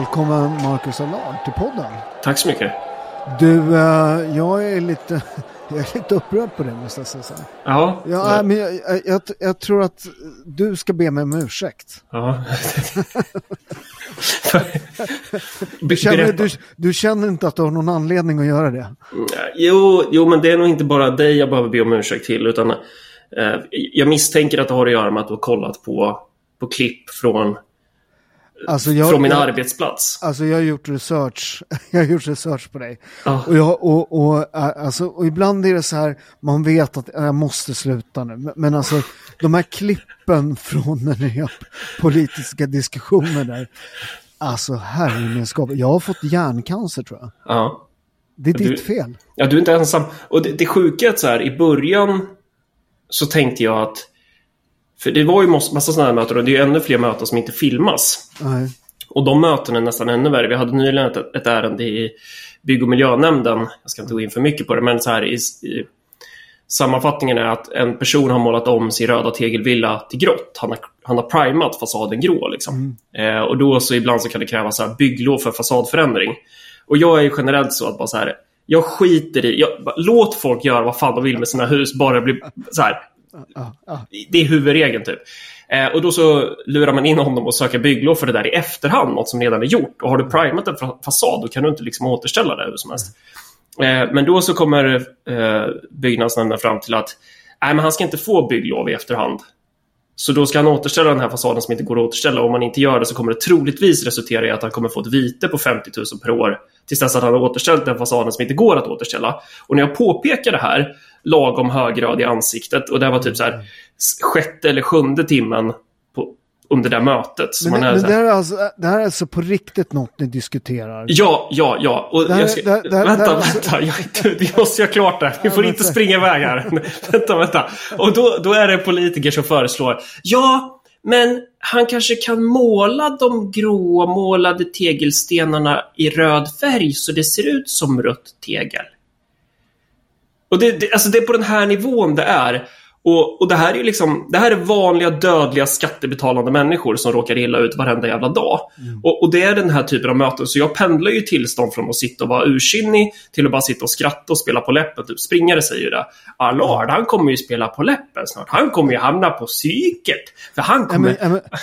Välkommen Marcus Allard till podden. Tack så mycket. Du, uh, jag är lite, jag är lite upprörd på det måste jag säga. Ja. Ja, men jag, jag, jag, jag, tror att du ska be mig om ursäkt. Ja. du, känner, du, du, känner inte att du har någon anledning att göra det? Jo, jo, men det är nog inte bara dig jag behöver be om ursäkt till. Utan, eh, jag misstänker att det har att göra med att du har kollat på, på klipp från Alltså jag, från min jag, arbetsplats. Alltså jag har gjort research, jag har gjort research på dig. Ah. Och, jag, och, och, alltså, och ibland är det så här, man vet att jag måste sluta nu. Men alltså de här klippen från ni har politiska diskussioner där. Alltså herremenskap, jag har fått hjärncancer tror jag. Ja. Det är du, ditt fel. Ja, du är inte ensam. Och det, det sjuka är att så här, i början så tänkte jag att för det var ju massa sådana här möten och det är ju ännu fler möten som inte filmas. Nej. Och de mötena är nästan ännu värre. Vi hade nyligen ett, ett ärende i bygg och miljönämnden. Jag ska inte gå in för mycket på det, men så här i, i sammanfattningen är att en person har målat om sin röda tegelvilla till grått. Han har, han har primat fasaden grå. Liksom. Mm. Eh, och då så ibland så kan det krävas så här bygglov för fasadförändring. Och jag är ju generellt så att bara så här, jag skiter i, jag, låt folk göra vad fan de vill med sina hus, bara det blir så här, det är huvudregeln typ. Eh, och då så lurar man in honom och söker bygglov för det där i efterhand, något som redan är gjort. Och har du primat en fasad, då kan du inte liksom återställa det hur som helst. Eh, men då så kommer eh, byggnadsnämnden fram till att nej, men han ska inte få bygglov i efterhand. Så då ska han återställa den här fasaden som inte går att återställa. Om man inte gör det så kommer det troligtvis resultera i att han kommer få ett vite på 50 000 per år tills dess att han har återställt den fasaden som inte går att återställa. Och när jag påpekar det här lagom högröd i ansiktet och det var typ så här sjätte eller sjunde timmen under det mötet. Så men, det, men det, här är alltså, det här är alltså på riktigt något ni diskuterar? Ja, ja, ja. Och här, jag ska, det, det, vänta, vänta. Alltså... Jag, det måste jag klart där. Vi får inte springa iväg här. vänta, vänta. Och då, då är det politiker som föreslår. Ja, men han kanske kan måla de gråmålade tegelstenarna i röd färg så det ser ut som rött tegel. Och det, det, alltså det är på den här nivån det är. Och, och det här är liksom, det här är vanliga dödliga skattebetalande människor som råkar illa ut varenda jävla dag. Mm. Och, och, det är den här typen av möten. Så jag pendlar ju tillstånd från att sitta och vara ursinnig till att bara sitta och skratta och spela på läppen. Typ springare säger ju det. Allard, han kommer ju spela på läppen snart. Han kommer ju hamna på psyket. För han kommer... Ja, men, ja, men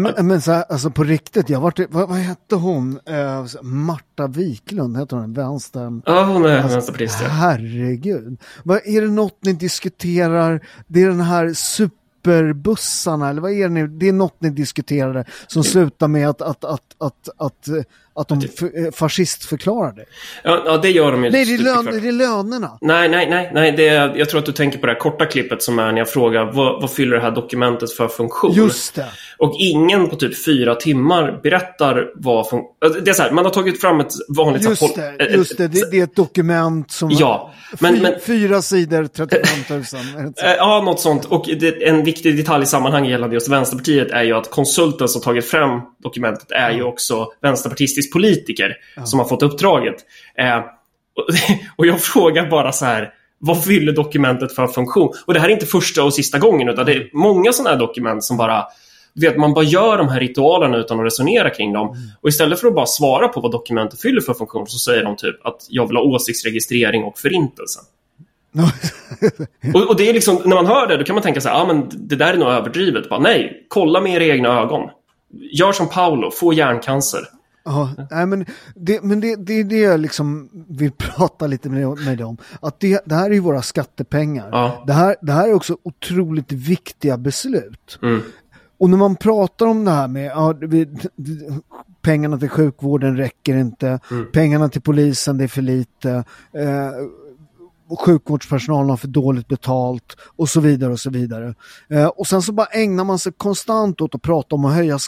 men, men så här, alltså på riktigt, jag varit, vad, vad hette hon? Uh, Marta Wiklund, heter hon vänster? Ja, hon är alltså, vänsterpartist. Herregud. Vad, är det något ni diskuterar? Det är den här superbussarna, eller vad är det? Det är något ni diskuterade som slutar med att, att, att, att, att, att de eh, fascistförklarar det. Ja, ja, det gör de ju. Nej, det är, lön, det är lönerna. Nej, nej, nej. nej det är, jag tror att du tänker på det här korta klippet som är när jag frågar vad, vad fyller det här dokumentet för funktion? Just det. Och ingen på typ fyra timmar berättar vad fun- alltså, Det är så här, man har tagit fram ett vanligt... Just det, just det, det, det är ett dokument som... Ja. Men, fyra, men, fyra sidor, 35 000. ja, något sånt. Och det, en viktig detalj i sammanhanget gällande just Vänsterpartiet är ju att konsulten som tagit fram dokumentet är ju också vänsterpartistisk politiker ja. som har fått uppdraget. Eh, och, och jag frågar bara så här, vad fyller dokumentet för funktion? Och det här är inte första och sista gången, utan det är många sådana här dokument som bara vet, man bara gör de här ritualerna utan att resonera kring dem. Mm. Och istället för att bara svara på vad dokumentet fyller för funktion så säger de typ att jag vill ha åsiktsregistrering och förintelsen. och, och, det är liksom, när man hör det, då kan man tänka så här, ah, men det där är nog överdrivet. Bara, nej, kolla med era egna ögon. Gör som Paolo, få hjärncancer. Ja, nej, men det, men det, det är det jag liksom vill prata lite med, med dig om. Att det, det här är ju våra skattepengar. Ja. Det, här, det här är också otroligt viktiga beslut. Mm. Och när man pratar om det här med ja, vi, pengarna till sjukvården räcker inte, mm. pengarna till polisen det är för lite, eh, sjukvårdspersonalen har för dåligt betalt och så vidare och så vidare. Eh, och sen så bara ägnar man sig konstant åt att prata om att höja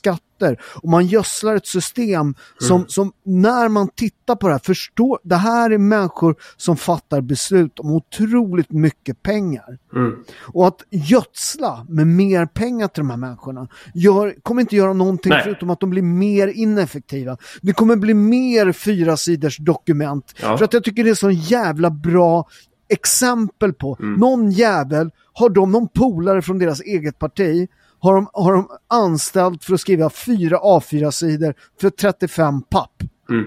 skatter och man gödslar ett system som, mm. som när man tittar på det här förstår, det här är människor som fattar beslut om otroligt mycket pengar. Mm. Och att gödsla med mer pengar till de här människorna gör, kommer inte göra någonting Nej. förutom att de blir mer ineffektiva. Det kommer bli mer fyra sidors dokument. Ja. För att jag tycker det är så jävla bra exempel på. Mm. Någon jävel har de någon polare från deras eget parti har de, har de anställt för att skriva fyra A4-sidor för 35 papp. Mm.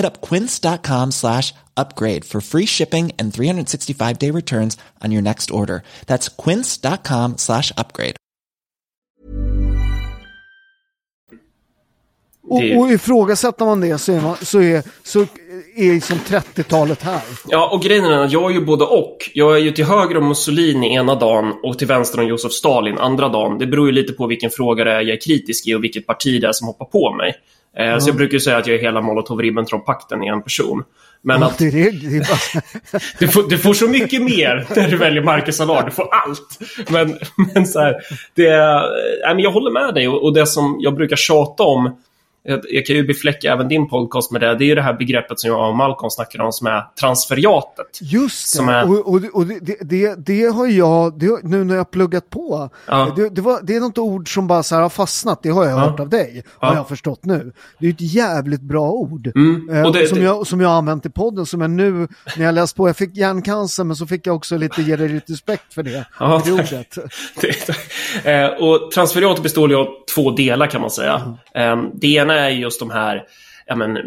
Hit up quince.com slash upgrade for free shipping and 365 day returns on your next order. That's quince.com slash upgrade. Och, och ifrågasätter man det så är, man, så är, så är liksom 30-talet här. Ja, och grejen är att jag är ju både och. Jag är ju till höger om Mussolini ena dagen och till vänster om Josef Stalin andra dagen. Det beror ju lite på vilken fråga det är jag är kritisk i och vilket parti det är som hoppar på mig. Mm. Så jag brukar ju säga att jag är hela Molotov-Ribbentrop-pakten i en person. Men att... Det det är bara... du, får, du får så mycket mer när du väljer Marcus Allard. Du får allt. Men, men så här, det, äh, men jag håller med dig och, och det som jag brukar tjata om jag kan ju befläcka även din podcast med det. Det är ju det här begreppet som jag och Malcolm snackar om som är transferiatet. Just det, är... och, och, och det, det, det, har jag, det, nu när jag pluggat på, ja. det, var, det är något ord som bara så har fastnat, det har jag ja. hört av dig, ja. har jag förstått nu. Det är ett jävligt bra ord, mm. eh, som, Jag, som jag har använt i podden, som jag nu, när jag läst på, jag fick hjärncancer, men så fick jag också lite, ge dig lite respekt för det, ja, det ordet. eh, och transferiatet består ju av två delar kan man säga. Mm. Eh, det ena ena är just de här ja, men,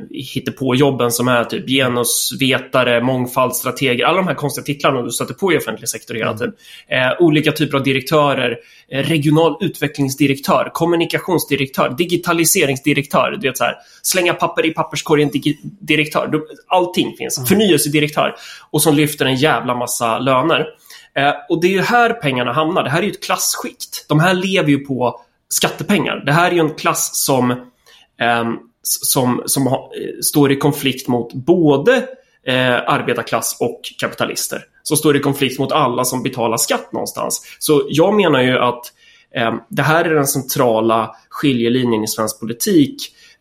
jobben som är typ genusvetare, mångfaldsstrateger, alla de här konstiga titlarna du stöter på i offentlig sektor hela mm. tiden. Eh, olika typer av direktörer, eh, regional utvecklingsdirektör, kommunikationsdirektör, digitaliseringsdirektör, du vet så här, slänga papper i papperskorgen direktör, allting finns, mm. förnyelsedirektör och som lyfter en jävla massa löner. Eh, och det är ju här pengarna hamnar, det här är ju ett klasskikt. De här lever ju på skattepengar. Det här är ju en klass som som, som ha, står i konflikt mot både eh, arbetarklass och kapitalister. Som står i konflikt mot alla som betalar skatt någonstans. Så jag menar ju att eh, det här är den centrala skiljelinjen i svensk politik.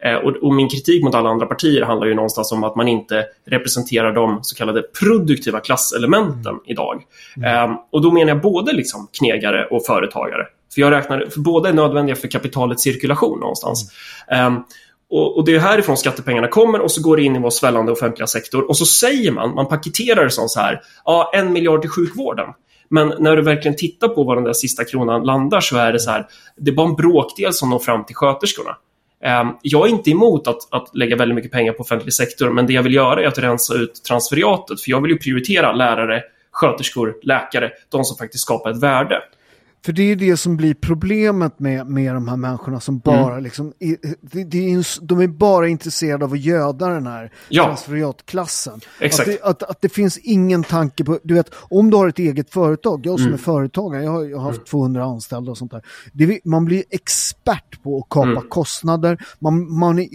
Eh, och, och, min kritik mot alla andra partier handlar ju någonstans om att man inte representerar de så kallade produktiva klasselementen mm. idag. Mm. Ehm, och då menar jag både liksom knegare och företagare. För jag räknar, för båda är nödvändiga för kapitalets cirkulation någonstans. Mm. Um, och, och, det är härifrån skattepengarna kommer och så går det in i vår svällande offentliga sektor och så säger man, man paketerar det som så här, ja en miljard till sjukvården. Men när du verkligen tittar på var den där sista kronan landar så är det så här, det är bara en bråkdel som når fram till sköterskorna. Ehm, jag är inte emot att, att lägga väldigt mycket pengar på offentlig sektor, men det jag vill göra är att rensa ut transferiatet, för jag vill ju prioritera lärare, sköterskor, läkare, de som faktiskt skapar ett värde. För det är det som blir problemet med, med de här människorna som bara mm. liksom, det, det är de är bara intresserade av att göda den här ja. transferiatklassen. Exakt. Att det, att, att det finns ingen tanke på, du vet, om du har ett eget företag, jag som mm. är företagare, jag har, jag har haft mm. 200 anställda och sånt där. Det, man blir expert på att kapa mm. kostnader, man, man är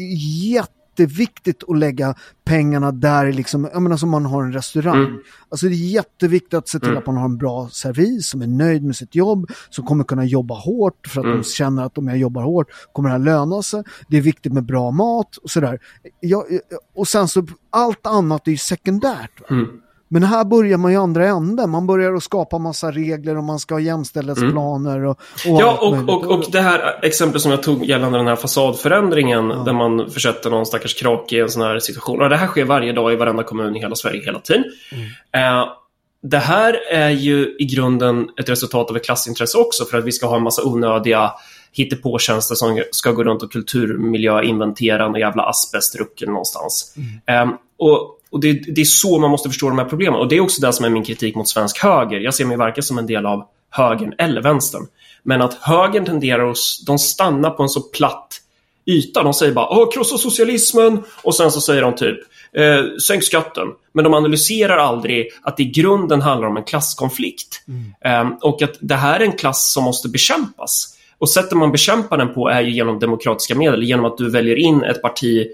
jätte jätteviktigt att lägga pengarna där, liksom, jag menar som man har en restaurang. Mm. Alltså det är jätteviktigt att se till mm. att man har en bra servis, som är nöjd med sitt jobb, som kommer kunna jobba hårt för att mm. de känner att om jag jobbar hårt kommer det här löna sig. Det är viktigt med bra mat och sådär. Jag, och sen så, allt annat är ju sekundärt. Mm. Men här börjar man ju andra änden. Man börjar att skapa massa regler och man ska ha jämställdhetsplaner. Och, och ja, och, och, och det här exemplet som jag tog gällande den här fasadförändringen ja. där man försätter någon stackars krake i en sån här situation. Och det här sker varje dag i varenda kommun i hela Sverige hela tiden. Mm. Eh, det här är ju i grunden ett resultat av ett klassintresse också för att vi ska ha en massa onödiga hittepåtjänster som ska gå runt och kulturmiljöinventera en jävla asbestruckel någonstans. Mm. Eh, och och det, det, är så man måste förstå de här problemen. Och det är också det som är min kritik mot svensk höger. Jag ser mig varken som en del av högern eller vänstern. Men att högern tenderar att de stannar på en så platt yta. De säger bara Åh, krossa socialismen och sen så säger de typ eh, sänk skatten. Men de analyserar aldrig att det i grunden handlar om en klasskonflikt. Mm. Eh, och att det här är en klass som måste bekämpas. Och sättet man bekämpar den på är genom demokratiska medel, genom att du väljer in ett parti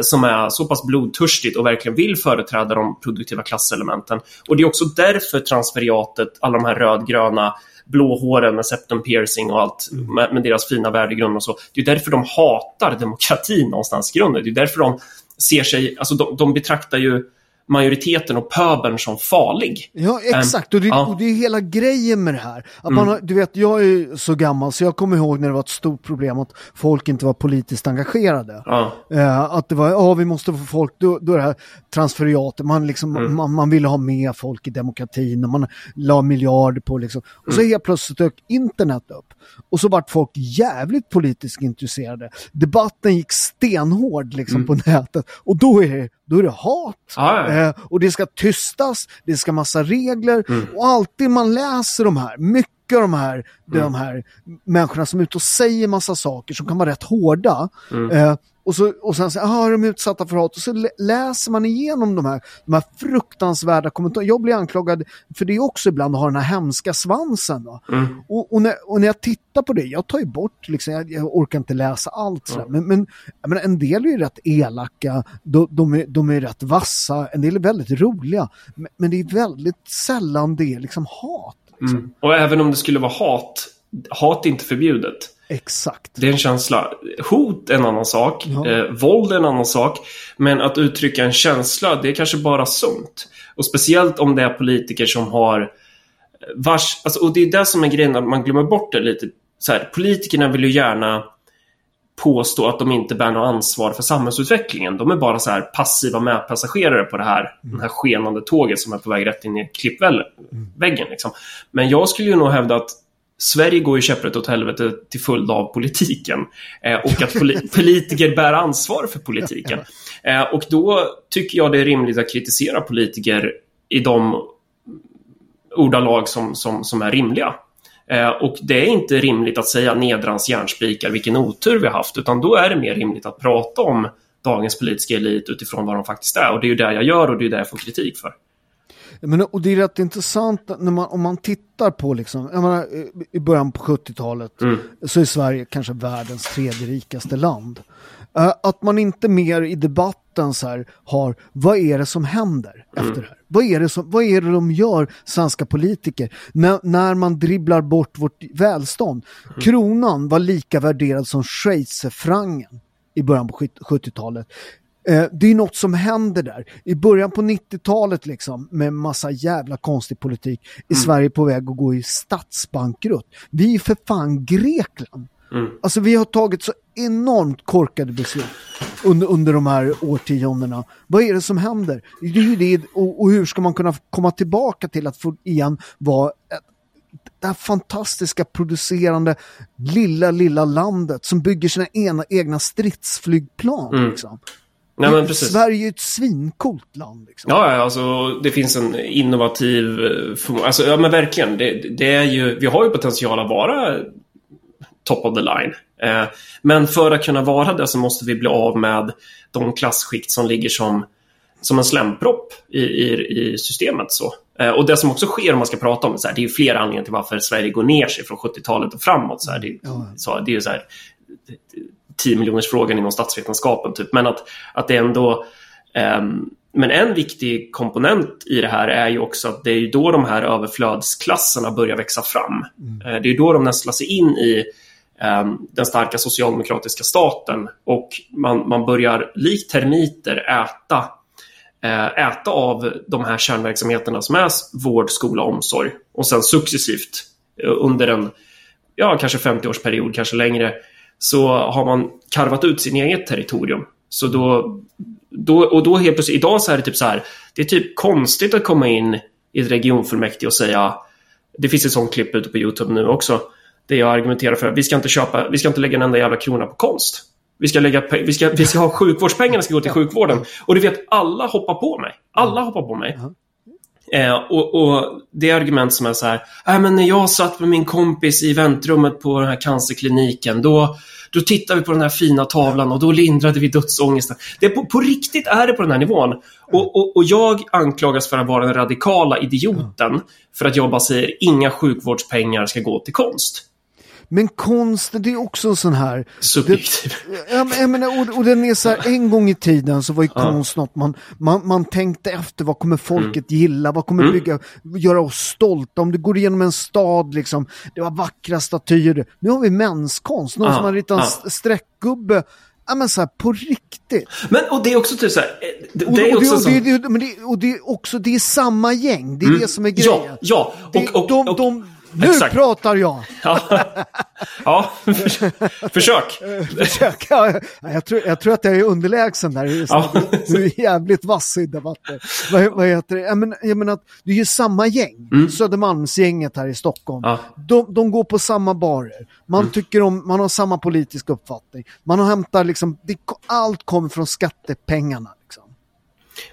som är så pass blodtörstigt och verkligen vill företräda de produktiva klasselementen. Och det är också därför transferiatet, alla de här rödgröna blåhåren med septum piercing och allt mm. med, med, deras fina värdegrund och så. Det är därför de hatar demokratin någonstans i grunden. Det är därför de ser sig, alltså de, de betraktar ju majoriteten och pöbeln som farlig. Ja, exakt. Um, och, det, ja. och det är hela grejen med det här. Att mm. man har, du vet, jag är så gammal så jag kommer ihåg när det var ett stort problem att folk inte var politiskt engagerade. Ja. Uh, att det var, ja vi måste få folk, då, då är det här transferiatet, man, liksom, mm. man, man ville ha med folk i demokratin och man la miljarder på liksom. Och så mm. helt plötsligt dök internet upp. Och så vart folk jävligt politiskt intresserade. Debatten gick stenhård liksom mm. på nätet. Och då är det, då är det hat. Ah, ja. eh, och det ska tystas, det ska massa regler. Mm. Och alltid man läser de här, mycket av de här, mm. de här människorna som är ute och säger massa saker som kan vara rätt hårda. Mm. Eh, och, så, och sen säger ah, är de utsatta för hat? Och så läser man igenom de här, de här fruktansvärda kommentarerna. Jag blir anklagad för det också ibland att ha den här hemska svansen. Mm. Och, och, när, och, när, jag tittar på det, jag tar ju bort, liksom, jag, jag orkar inte läsa allt. Mm. Men, men, men, en del är ju rätt elaka, de, de, är, de är rätt vassa, en del är väldigt roliga. Men, men det är väldigt sällan det är liksom hat. Liksom. Mm. Och även om det skulle vara hat, hat är inte förbjudet. Exakt. Det är en känsla. Hot är en annan sak. Ja. Eh, våld är en annan sak. Men att uttrycka en känsla, det är kanske bara sunt. Och speciellt om det är politiker som har eh, vars... Alltså, och det är det som är grejen, att man glömmer bort det lite. Så här, politikerna vill ju gärna påstå att de inte bär något ansvar för samhällsutvecklingen. De är bara så här passiva medpassagerare på det här, mm. det här skenande tåget som är på väg rätt in i klippväggen. Mm. Liksom. Men jag skulle ju nog hävda att Sverige går ju käpprätt åt helvete till följd av politiken. Eh, och att poli politiker bär ansvar för politiken. Eh, och då tycker jag det är rimligt att kritisera politiker i de ordalag som, som, som är rimliga. Eh, och det är inte rimligt att säga nedrans järnspikar, vilken otur vi har haft, utan då är det mer rimligt att prata om dagens politiska elit utifrån vad de faktiskt är. Och det är ju det jag gör och det är det jag får kritik för. Men, och det är rätt intressant när man, om man tittar på, liksom, menar, i början på 70-talet mm. så är Sverige kanske världens tredje rikaste land. Uh, att man inte mer i debatten så här har, vad är det som händer mm. efter det här? Vad är det, som, vad är det de gör, svenska politiker, när, när man dribblar bort vårt välstånd? Mm. Kronan var lika värderad som schweizerfrancen i början på 70-talet. Eh, det är något som händer där. I början på 90-talet liksom med massa jävla konstig politik är mm. Sverige på väg att gå i statsbankrutt. Vi är för fan Grekland. Mm. Alltså vi har tagit så enormt korkade beslut under, under de här årtiondena. Vad är det som händer? Det och, och hur ska man kunna komma tillbaka till att få igen vara ett, det här fantastiska producerande lilla, lilla landet som bygger sina ena, egna stridsflygplan. Mm. Liksom. Nej, men precis. Sverige är ett svincoolt land. Liksom. Ja, ja, alltså det finns en innovativ eh. Alltså, ja, men verkligen. Det, det, är ju, vi har ju potential att vara top of the line. Eh, men för att kunna vara det så måste vi bli av med de klasskikt som ligger som, som en slämpropp i, i, i systemet. Så. Eh, och det som också sker om man ska prata om det, så här, det är ju flera anledningar till varför Sverige går ner sig från 70-talet och framåt. Så här, det, så, det är ju så här 10 miljoners frågan inom statsvetenskapen. Typ. Men att, att det ändå um, men en viktig komponent i det här är ju också att det är då de här överflödsklasserna börjar växa fram. Mm. Det är då de nästlar sig in i um, den starka socialdemokratiska staten och man, man börjar likt termiter äta, uh, äta av de här kärnverksamheterna som är vård, skola, omsorg och sen successivt uh, under en ja, kanske 50-årsperiod, kanske längre, så har man karvat ut sin eget territorium. Så då, då, och då helt plötsligt, idag så är det typ så här, det är typ konstigt att komma in i ett regionfullmäktige och säga, det finns ett sånt klipp ute på YouTube nu också, Det jag argumenterar för vi ska inte köpa, vi ska inte lägga en enda jävla krona på konst. Vi ska, lägga, vi ska, vi ska ha sjukvårdspengarna ska gå till sjukvården. Och du vet, alla hoppar på mig. Alla hoppar på mig. Eh, och, och, det är argument som är så här, äh, men när jag satt med min kompis i väntrummet på den här cancerkliniken, då, då tittade vi på den här fina tavlan och då lindrade vi dödsångesten. Det är på, på riktigt är det på den här nivån. Och, och, och, jag anklagas för att vara den radikala idioten för att jag bara säger inga sjukvårdspengar ska gå till konst. Men konst, det är också en sån här... Subjektiv. Ja, men, jag menar, och, och den är så här, en gång i tiden så var ju konst något man, man, man tänkte efter, vad kommer folket mm. gilla, vad kommer mm. bygga, göra oss stolta, om du går igenom en stad liksom, det var vackra statyer. Nu har vi menskonst, någon ah, som har ritat en ah. streckgubbe Ja men såhär på riktigt. Men och det är också typ såhär. Det, det är också och, det, och, det, och det är också, det är samma gäng. Det är mm. det som är grejen. Ja, ja. Och, och, de, de, nu Exakt. pratar jag! Ja, ja försök. försök. Ja, jag, tror, jag tror att jag är underlägsen där. Ja. Du är jävligt vass i debatter. Vad, vad heter det? Jag menar, jag menar att det är ju samma gäng. Mm. Södermalmsgänget här i Stockholm. Ja. De, de går på samma barer. Man mm. tycker om, man har samma politisk uppfattning. Man har hämtat liksom, det, allt kommer från skattepengarna. Liksom.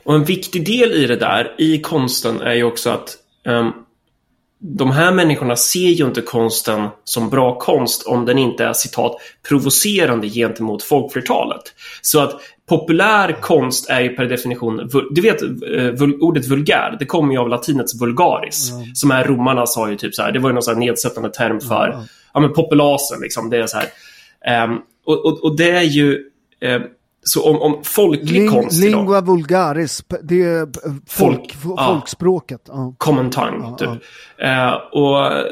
Och en viktig del i det där, i konsten, är ju också att um, de här människorna ser ju inte konsten som bra konst om den inte är citat provocerande gentemot folkflertalet. Så att populär konst är ju per definition, du vet eh, ordet vulgär, det kommer ju av latinets vulgaris. Mm. Som är romarna sa ju typ så här, det var ju någon sån nedsättande term för, mm. ja men populasen liksom, det är så här. Um, och, och, och, det är ju, um, så om, om folklig Ling, konst idag. Lingua vulgaris, det är folk, folk folkspråket. Ja. Common tongue, typ. Ja. Uh, och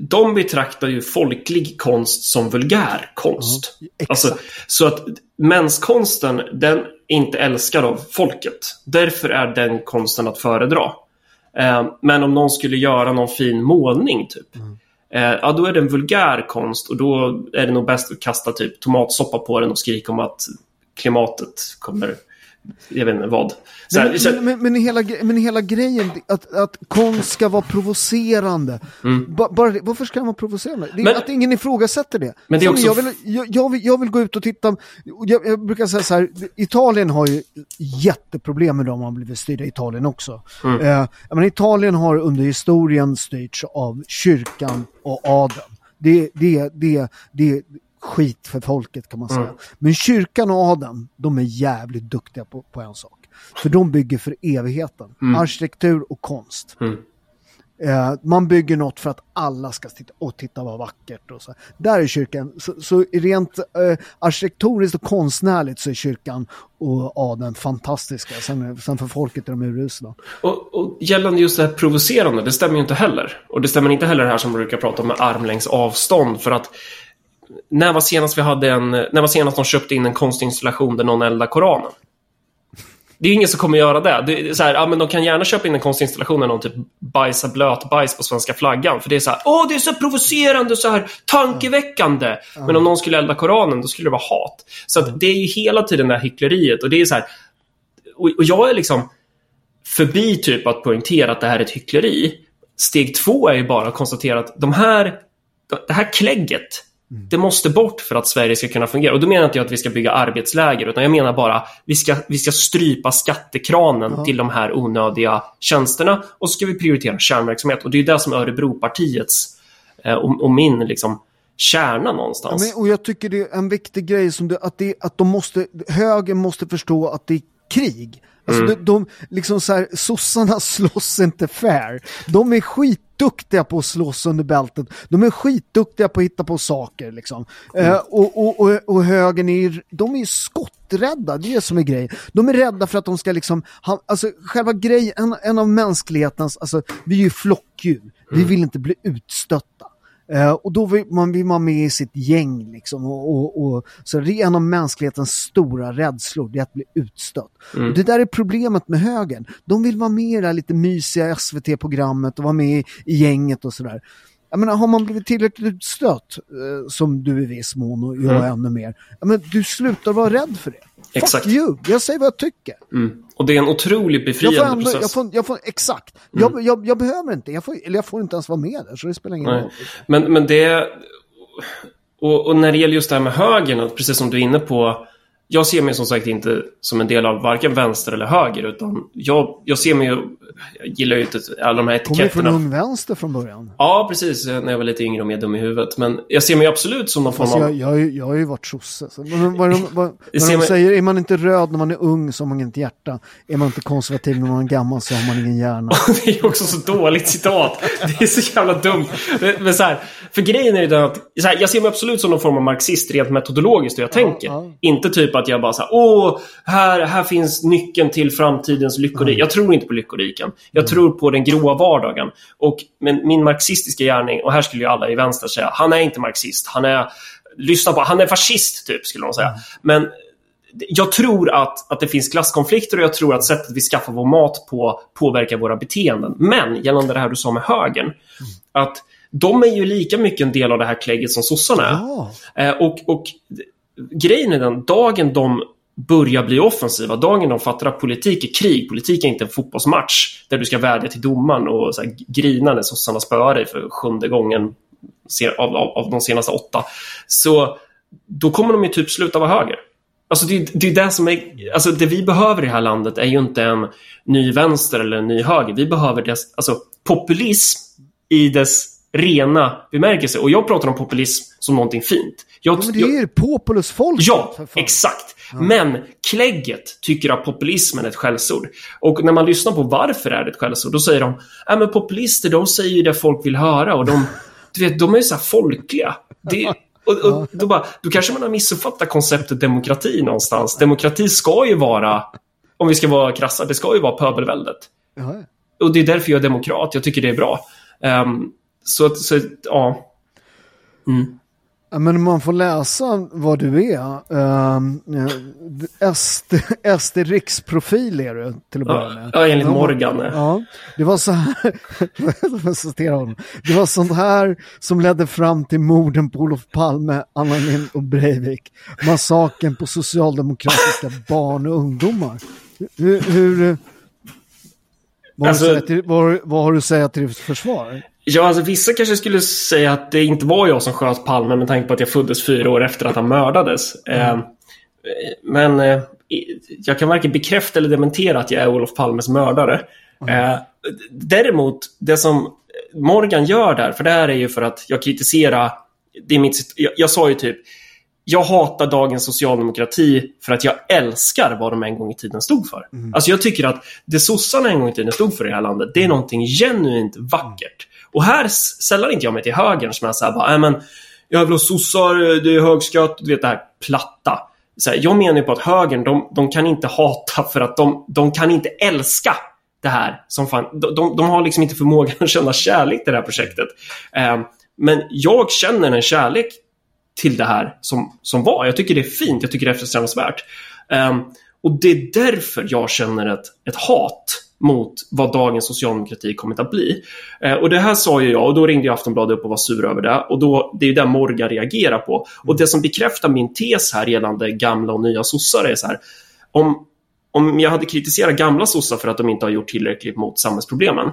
de betraktar ju folklig konst som vulgär konst. Ja, alltså, så att menskonsten, den är inte älskad av folket. Därför är den konsten att föredra. Uh, men om någon skulle göra någon fin målning, typ. Mm. Uh, ja, då är det en vulgär konst och då är det nog bäst att kasta typ tomatsoppa på den och skrika om att klimatet kommer jag vet inte vad. Här, men, så... men, men, hela, men hela grejen, att, att konst ska vara provocerande. Mm. Ba, bara, varför ska den vara provocerande? Det är men, att ingen ifrågasätter det. Men det är också... jag, vill, jag, jag, vill, jag vill gå ut och titta. Jag, jag, brukar säga så här, Italien har ju jätteproblem med dem, har blivit styrda Italien också. Mm. Eh, men Italien har under historien styrts av kyrkan och adeln. Det, det, det, det, skit för folket kan man säga. Mm. Men kyrkan och adeln, de är jävligt duktiga på, på en sak. För de bygger för evigheten. Mm. Arkitektur och konst. Mm. Eh, man bygger något för att alla ska titta och titta vad vackert. Och så. Där är kyrkan, så, så rent eh, arkitektoniskt och konstnärligt så är kyrkan och adeln fantastiska. Sen, sen för folket är de urusla. Och, och gällande just det här provocerande, det stämmer ju inte heller. Och det stämmer inte heller det här som man brukar prata om med armlängds avstånd. För att när var senast vi hade en, när var senast de köpte in en konstinstallation där någon eldar Koranen? Det är ingen som kommer göra det. det är så här, ja, men de kan gärna köpa in en konstinstallation där någon typ bajsar blötbajs på svenska flaggan. För det är så här, åh det är så provocerande, så här tankeväckande. Mm. Men om någon skulle elda Koranen, då skulle det vara hat. Så att det är ju hela tiden det här hyckleriet. Och det är så här, och, och jag är liksom förbi typ att poängtera att det här är ett hyckleri. Steg två är ju bara att konstatera att de här, det här klägget Det måste bort för att Sverige ska kunna fungera. Och då menar inte jag att vi ska bygga arbetsläger, utan jag menar bara vi ska, vi ska strypa skattekranen ja. till de här onödiga tjänsterna och så ska vi prioritera kärnverksamhet. Och det är det som är Örebropartiets eh, och, och, min liksom, kärna någonstans. Ja, men, och jag tycker det är en viktig grej som det, att, det, att de måste, högern måste förstå att det krig. Alltså mm. de, de, liksom så här, sossarna slåss inte fair. De är skitduktiga på att slåss under bältet. De är skitduktiga på att hitta på saker liksom. Mm. Uh, och, och, och, och högern är, de är skotträdda, det är det som är grejen. De är rädda för att de ska liksom, ha, alltså själva grejen, en, en av mänsklighetens, alltså vi är ju flockdjur. Mm. Vi vill inte bli utstötta. Uh, och då vill man, vill man med i sitt gäng liksom. Och, och, och, så det är en av mänsklighetens stora rädslor, det är att bli utstött. Mm. Och det där är problemet med högern. De vill vara med i det här lite mysiga SVT-programmet och vara med i, i gänget och sådär. Jag menar, har man blivit tillräckligt utstött, uh, som du i viss mån och jag mm. ännu mer, men du slutar vara rädd för det. Exakt. Fuck you, jag säger vad jag tycker. Mm. Och det är en otroligt befriande jag får process. Jag får, jag får, exakt. Mm. Jag, jag, jag, behöver inte, jag får, eller jag får inte ens vara med där, så det spelar ingen roll. Men, men det... Och, och, när det gäller just det här med högern, precis som du är inne på, jag ser mig som sagt inte som en del av varken vänster eller höger, utan jag, jag ser mig, jag gillar ju inte alla de här etiketterna. Kommer från Ung Vänster från början? Ja, precis, när jag var lite yngre och mer dum i huvudet. Men jag ser mig absolut som någon form av... Jag, jag, jag har ju varit sosse. Vad, vad, vad, vad de säger, är man inte röd när man är ung så har man inget hjärta. Är man inte konservativ när man är gammal så har man ingen hjärna. det är också så dåligt citat. Det är så jävla dumt. Men så här, för grejen är ju den att, så här, jag ser mig absolut som någon form av marxist rent metodologiskt hur jag ja, tänker. Ja. Inte typ att jag bara såhär, åh, här, här finns nyckeln till framtidens lyckorik. Mm. Jag tror inte på lyckoriken. Jag tror på den gråa vardagen. Och men min marxistiska gärning, och här skulle ju alla i vänster säga, han är inte marxist. Han är, lyssna på, han är fascist typ, skulle man säga. Mm. Men jag tror att, att det finns klasskonflikter och jag tror att sättet vi skaffar vår mat på påverkar våra beteenden. Men gällande det här du sa med högern, mm. att de är ju lika mycket en del av det här klägget som sossarna är. Ja. Eh, och, och grejen är den, dagen de börjar bli offensiva, dagen de fattar att politik är krig, politik är inte en fotbollsmatch där du ska vädja till domaren och så här, grina när sossarna spöar dig för sjunde gången av, av, av de senaste åtta. Så då kommer de ju typ sluta vara höger. Alltså det, det är det som är, alltså det vi behöver i det här landet är ju inte en ny vänster eller en ny höger. Vi behöver dess, alltså populism i dess rena bemärkelse. Och jag pratar om populism som någonting fint. Jag, men det är ju populusfolk. Ja, exakt. Ja. Men klägget tycker att populismen är ett skällsord. Och när man lyssnar på varför är det ett skällsord, då säger de äh, men populister, de säger ju det folk vill höra och de, du vet, de är ju så här folkliga. Det, och, och då, bara, då kanske man har missuppfattat konceptet demokrati någonstans. Demokrati ska ju vara, om vi ska vara krassa, det ska ju vara pöbelväldet. Ja. Och det är därför jag är demokrat. Jag tycker det är bra. Um, så, så ja. Mm. Men man får läsa vad du är. Uh, SD, SD riksprofil är du till att börja med. Ja, enligt Morgan. Ja, det var så här, det var sånt här som ledde fram till morden på Olof Palme, Anna Lindh och Breivik. Massaken på socialdemokratiska barn och ungdomar. Hur, hur vad, alltså, har till, vad, vad, har du att säga till ditt försvar? Ja, alltså vissa kanske skulle säga att det inte var jag som sköt Palme med tanke på att jag föddes fyra år efter att han mördades. Mm. Eh, men eh, jag kan varken bekräfta eller dementera att jag är Olof Palmes mördare. Mm. Eh, däremot, det som Morgan gör där, för det här är ju för att jag kritiserar, det är mitt, jag, jag sa ju typ, jag hatar dagens socialdemokrati för att jag älskar vad de en gång i tiden stod för. Mm. Alltså jag tycker att det sossarna en gång i tiden stod för i det här landet, det är någonting genuint vackert. Och här sällar inte jag mig till högern som är såhär bara, nej men jag vill ha sossar, det är hög skatt, du vet det här platta. Så här, jag menar ju på att högern, de, de, kan inte hata för att de, de kan inte älska det här. Som fan, de, de, de har liksom inte förmågan att känna kärlek till det här projektet. Eh, men jag känner en kärlek till det här som, som var. Jag tycker det är fint, jag tycker det är eftersträvansvärt. Um, och det är därför jag känner ett, ett hat mot vad dagens socialdemokrati kommit att bli. Eh, och det här sa ju jag och då ringde jag Aftonbladet upp och var sur över det. Och då, det är ju det Morgan reagerar på. Och det som bekräftar min tes här gällande gamla och nya sossar är så här. Om, om jag hade kritiserat gamla sossar för att de inte har gjort tillräckligt mot samhällsproblemen.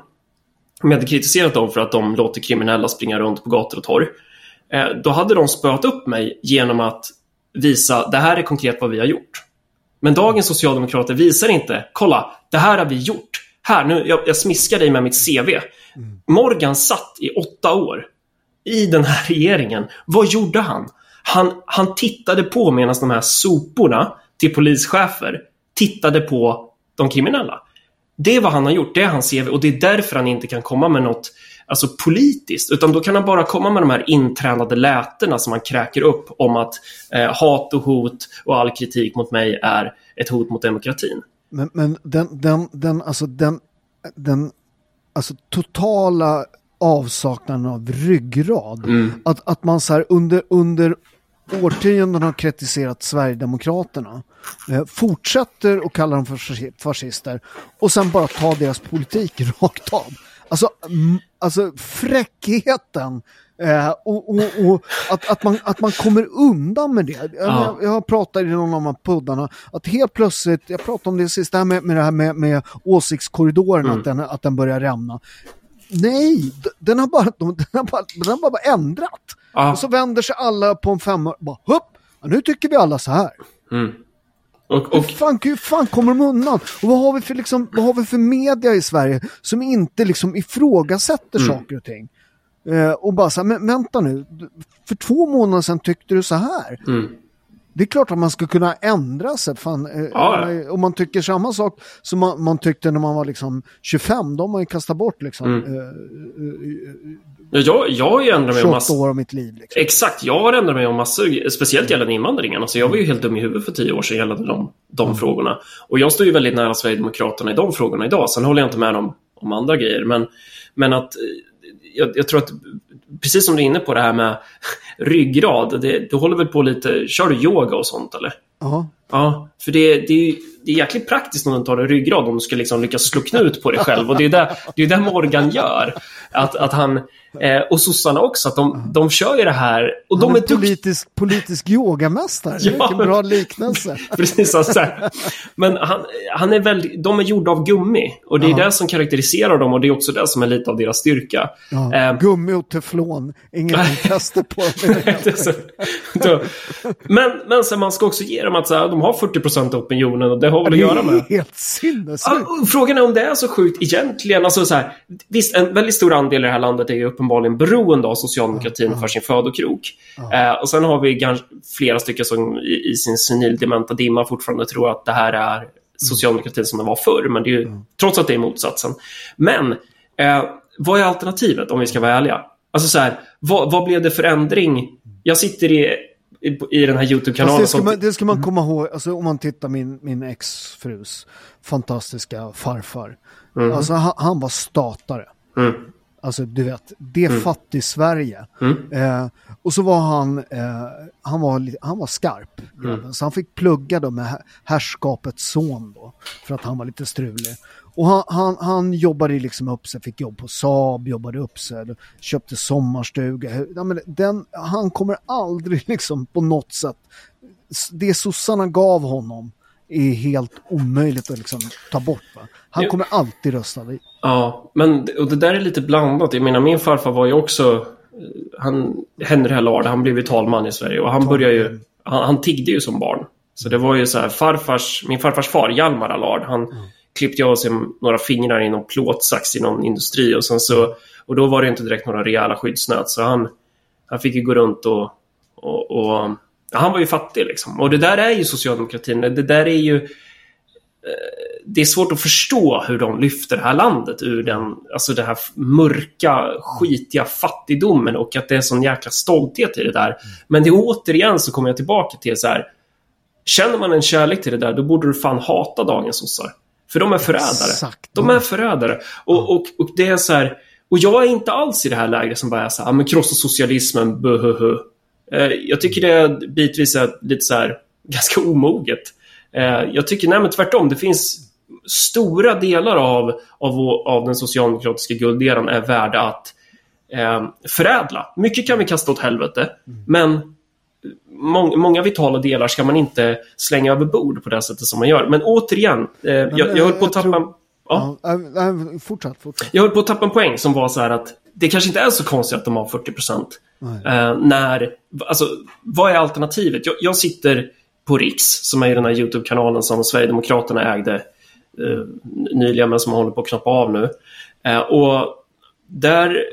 Om jag hade kritiserat dem för att de låter kriminella springa runt på gator och torg eh, då hade de spöat upp mig genom att visa det här är konkret vad vi har gjort. Men dagens socialdemokrater visar inte, kolla, det här har vi gjort. Här, nu, jag, jag smiskar dig med mitt CV. Morgan satt i åtta år i den här regeringen. Vad gjorde han? Han, han tittade på medan de här soporna till polischefer tittade på de kriminella. Det är vad han har gjort, det är hans CV och det är därför han inte kan komma med något alltså politiskt, utan då kan han bara komma med de här intränade lätena som han kräker upp om att eh, hat och hot och all kritik mot mig är ett hot mot demokratin. Men, men den, den, den, alltså den, den alltså totala avsaknaden av ryggrad. Att, att man så här under, under årtionden har kritiserat Sverigedemokraterna. Eh, fortsätter att kalla dem för fasci- fascister och sen bara ta deras politik rakt av. Alltså, mm, alltså fräckheten eh, och, och, och att, att, man, att man kommer undan med det. Jag, Ja. jag, jag pratar i någon av de här poddarna att helt plötsligt, jag pratade om det sist, det här med, med det här med, med åsiktskorridoren, att, den, att den börjar rämna. Nej, den har bara, den har bara, den har bara ändrat. Ja. Och så vänder sig alla på en femma, bara hupp, ja, nu tycker vi alla så här. Och, Hur och, fan, hur fan kommer de undan? Och vad har vi för, liksom, vad har vi för media i Sverige som inte liksom ifrågasätter Mm. saker och ting? Eh, och bara så här, men vänta nu, för två månader sedan tyckte du så här. Mm. Det är klart att man ska kunna ändra sig. Fan, eh, Ja, eh, Om man tycker samma sak som man, man tyckte när man var liksom 25, då har man ju kastat bort liksom, Mm. eh, ja, jag, jag har ju ändrat mig om 28 massor. år av mitt liv. Liksom. Exakt, jag har ändrat mig om massor, speciellt gällande invandringen. Alltså jag var ju helt dum i huvudet för tio år sedan gällande de, de frågorna. Och jag står ju väldigt nära Sverigedemokraterna i de frågorna idag. Sen håller jag inte med dem om andra grejer. Men, men att eh, jag, jag tror att precis som du är inne på det här med ryggrad. Det, du håller väl på lite, kör du yoga och sånt eller? Ja. Ja, för det, det, är det är jäkligt praktiskt om du tar en ryggrad om du ska liksom lyckas slå knut på dig själv. Och det är det, det, är det Morgan gör. Att, att han, eh, och sossarna också, att de, de kör ju det här. Och Han de är är politisk, politisk yogamästare. Ja. Vilken bra liknelse. Precis, alltså, så. Men han, han är väldigt, de är gjorda av gummi. Och det är det som karaktäriserar dem och det är också det som är lite av deras styrka. Ja, Eh, Gummi och teflon, inget på. Det är så- då- men, men sen man ska också ge dem att så här, de har 40% av opinionen och det har väl att göra med... helt sinnessjukt. Och Frågan är om det är så sjukt egentligen. Alltså så här, visst, en väldigt stor andel i det här landet är ju uppenbarligen beroende av socialdemokratin för sin födokrok. Eh, och sen har vi flera stycken som i, i sin senildementa dimma fortfarande tror att det här är socialdemokratin som det var förr. Men det är ju, trots att det är motsatsen. Men eh, vad är alternativet om vi ska vara ärliga? Alltså så här, vad, vad blev det för ändring? Jag sitter i, i, i den här YouTube-kanalen det, ska man, det ska man komma ihåg, alltså, om man tittar min, min exfrus fantastiska farfar. Alltså, han, han var statare. Mm. Alltså du vet, det är fattig-Sverige. Mm. Eh, och så var han, eh, han, var, han var skarp. Mm. Så han fick plugga då med härskapets son då. För att han var lite strulig. Och han, han, han jobbade liksom upp sig, fick jobb på Saab, jobbade upp sig, köpte sommarstuga. Ja, men den, han kommer aldrig liksom på något sätt, det sossarna gav honom är helt omöjligt att liksom ta bort. Va? Han kommer alltid rösta vid. Ja, men och det där är lite blandat. Jag menar, min farfar var ju också... eh, Han, Henry Allard, han blev ju talman i Sverige och han började ju... Han, han tiggde ju som barn. Så det var ju så här, farfars, min farfars far, Hjalmar Allard, han klippte ju av sig några fingrar i någon plåtsax i någon industri och sen så... Och då var det inte direkt några rejäla skyddsnät, så han, han fick ju gå runt och... och, och han var ju fattig liksom. Och det där är ju socialdemokratin. Det där är ju det är svårt att förstå hur de lyfter det här landet ur den, alltså den här mörka, skitiga fattigdomen och att det är sån jäkla stolthet i det där. Men det är återigen så kommer jag tillbaka till så här. Känner man en kärlek till det där, då borde du fan hata dagens sossar. För de är förrädare. Exakt. De är förrädare. Och, och, och det är så här, och jag är inte alls i det här läget som bara är så här, "Ah, men krossa socialismen, buhuhu. Eh, Jag tycker det bitvis är lite så här, ganska omoget. Eh, Jag tycker, nej men tvärtom, det finns stora delar av, av, av den socialdemokratiska gulderan är värda att eh, förädla. Mycket kan vi kasta åt helvete, men må, många vitala delar ska man inte slänga över bord på det sättet som man gör. Men återigen, eh, jag, jag höll på att tappa... tror- Ja. Ja, fortsätt, fortsätt. Jag höll på att tappa en poäng som var så här att det kanske inte är så konstigt att de har 40 procent. Eh, när, alltså, vad är alternativet? Jag, jag, sitter på Riks, som är den här YouTube-kanalen som Sverigedemokraterna ägde eh, nyligen, men som håller på att knappa av nu. Eh, och där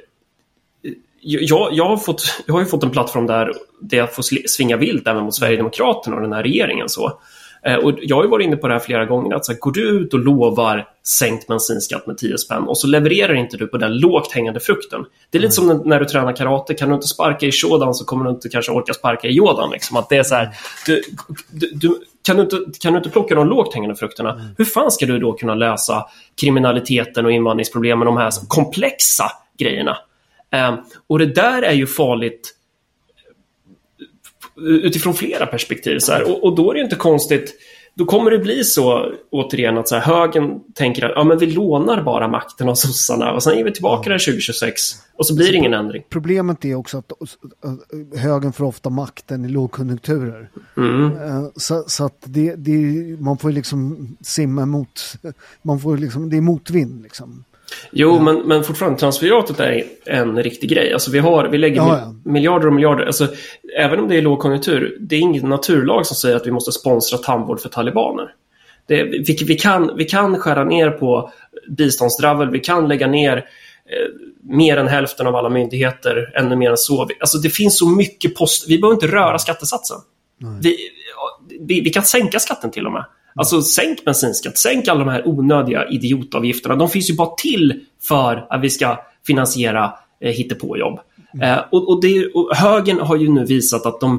jag, jag, har fått, jag har ju fått en plattform där, där jag får svinga vilt även mot Sverigedemokraterna och den här regeringen. Så. Eh, och jag har ju varit inne på det här flera gånger, att så här, går du ut och lovar sänkt bensinskatt med 10 spänn och så levererar inte du på den lågt hängande frukten. Det är lite mm. som när du tränar karate, kan du inte sparka i shodan så kommer du inte kanske orka sparka i yodan. Liksom. Att det är så här, du, du, du, kan, du inte, kan du inte plocka de lågt hängande frukterna, mm. hur fan ska du då kunna lösa kriminaliteten och invandringsproblemen, de här komplexa grejerna? Um, och det där är ju farligt utifrån flera perspektiv. Så och, och, då är det inte konstigt, då kommer det bli så återigen att så här, högern tänker att ja, men vi lånar bara makten av sossarna och sen är vi tillbaka där 2026 och så blir det ingen ändring. Problemet är också att högern får ofta makten i lågkonjunkturer. Mm. Eh, så, så, att det, det, man får liksom simma emot, man får liksom, det är motvind liksom. Jo, ja. men, men fortfarande transferatet är en riktig grej. Alltså vi, har, vi lägger ja, ja. miljarder och miljarder. Alltså, även om det är lågkonjunktur, det är ingen naturlag som säger att vi måste sponsra tandvård för talibaner. Det, vi, vi, kan, vi kan skära ner på biståndsdravel, vi kan lägga ner eh, mer än hälften av alla myndigheter, ännu mer än så. Alltså det finns så mycket post, vi behöver inte röra skattesatsen. Vi, vi, vi, kan sänka skatten till och med. Alltså sänk bensinskatt, sänk alla de här onödiga idiotavgifterna. De finns ju bara till för att vi ska finansiera eh, hittepåjobb. Mm. Eh, och, och, det, och högern har ju nu visat att de...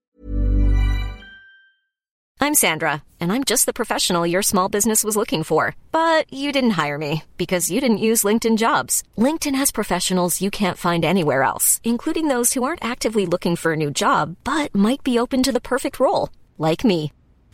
I'm Sandra and I'm just the professional your small business was looking for. But you didn't hire me because you didn't use LinkedIn jobs. LinkedIn has professionals you can't find anywhere else, including those who aren't actively looking for a new job but might be open to the perfect role, like me.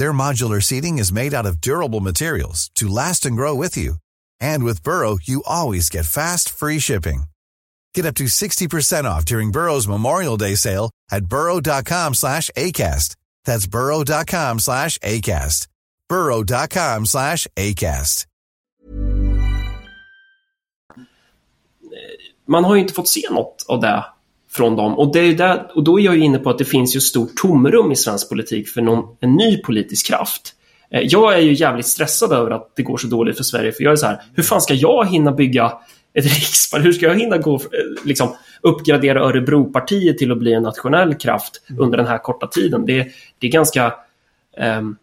Their modular seating is made out of durable materials to last and grow with you. And with Burrow, you always get fast, free shipping. Get up to 60% off during Burrow's Memorial Day sale at burrow.com slash ACAST. That's burrow.com slash ACAST. burrow.com slash ACAST. Man har ju inte fått se något av det från dem. Och, det är där, och då är jag inne på att det finns ju stort tomrum i svensk politik för någon, en ny politisk kraft. Eh, jag är ju jävligt stressad över att det går så dåligt för Sverige, för jag är så här, hur fan ska jag hinna bygga ett riksparti? Hur ska jag hinna gå, eh, liksom, uppgradera Örebropartiet till att bli en nationell kraft mm. under den här korta tiden? Det, det är ganska... Um,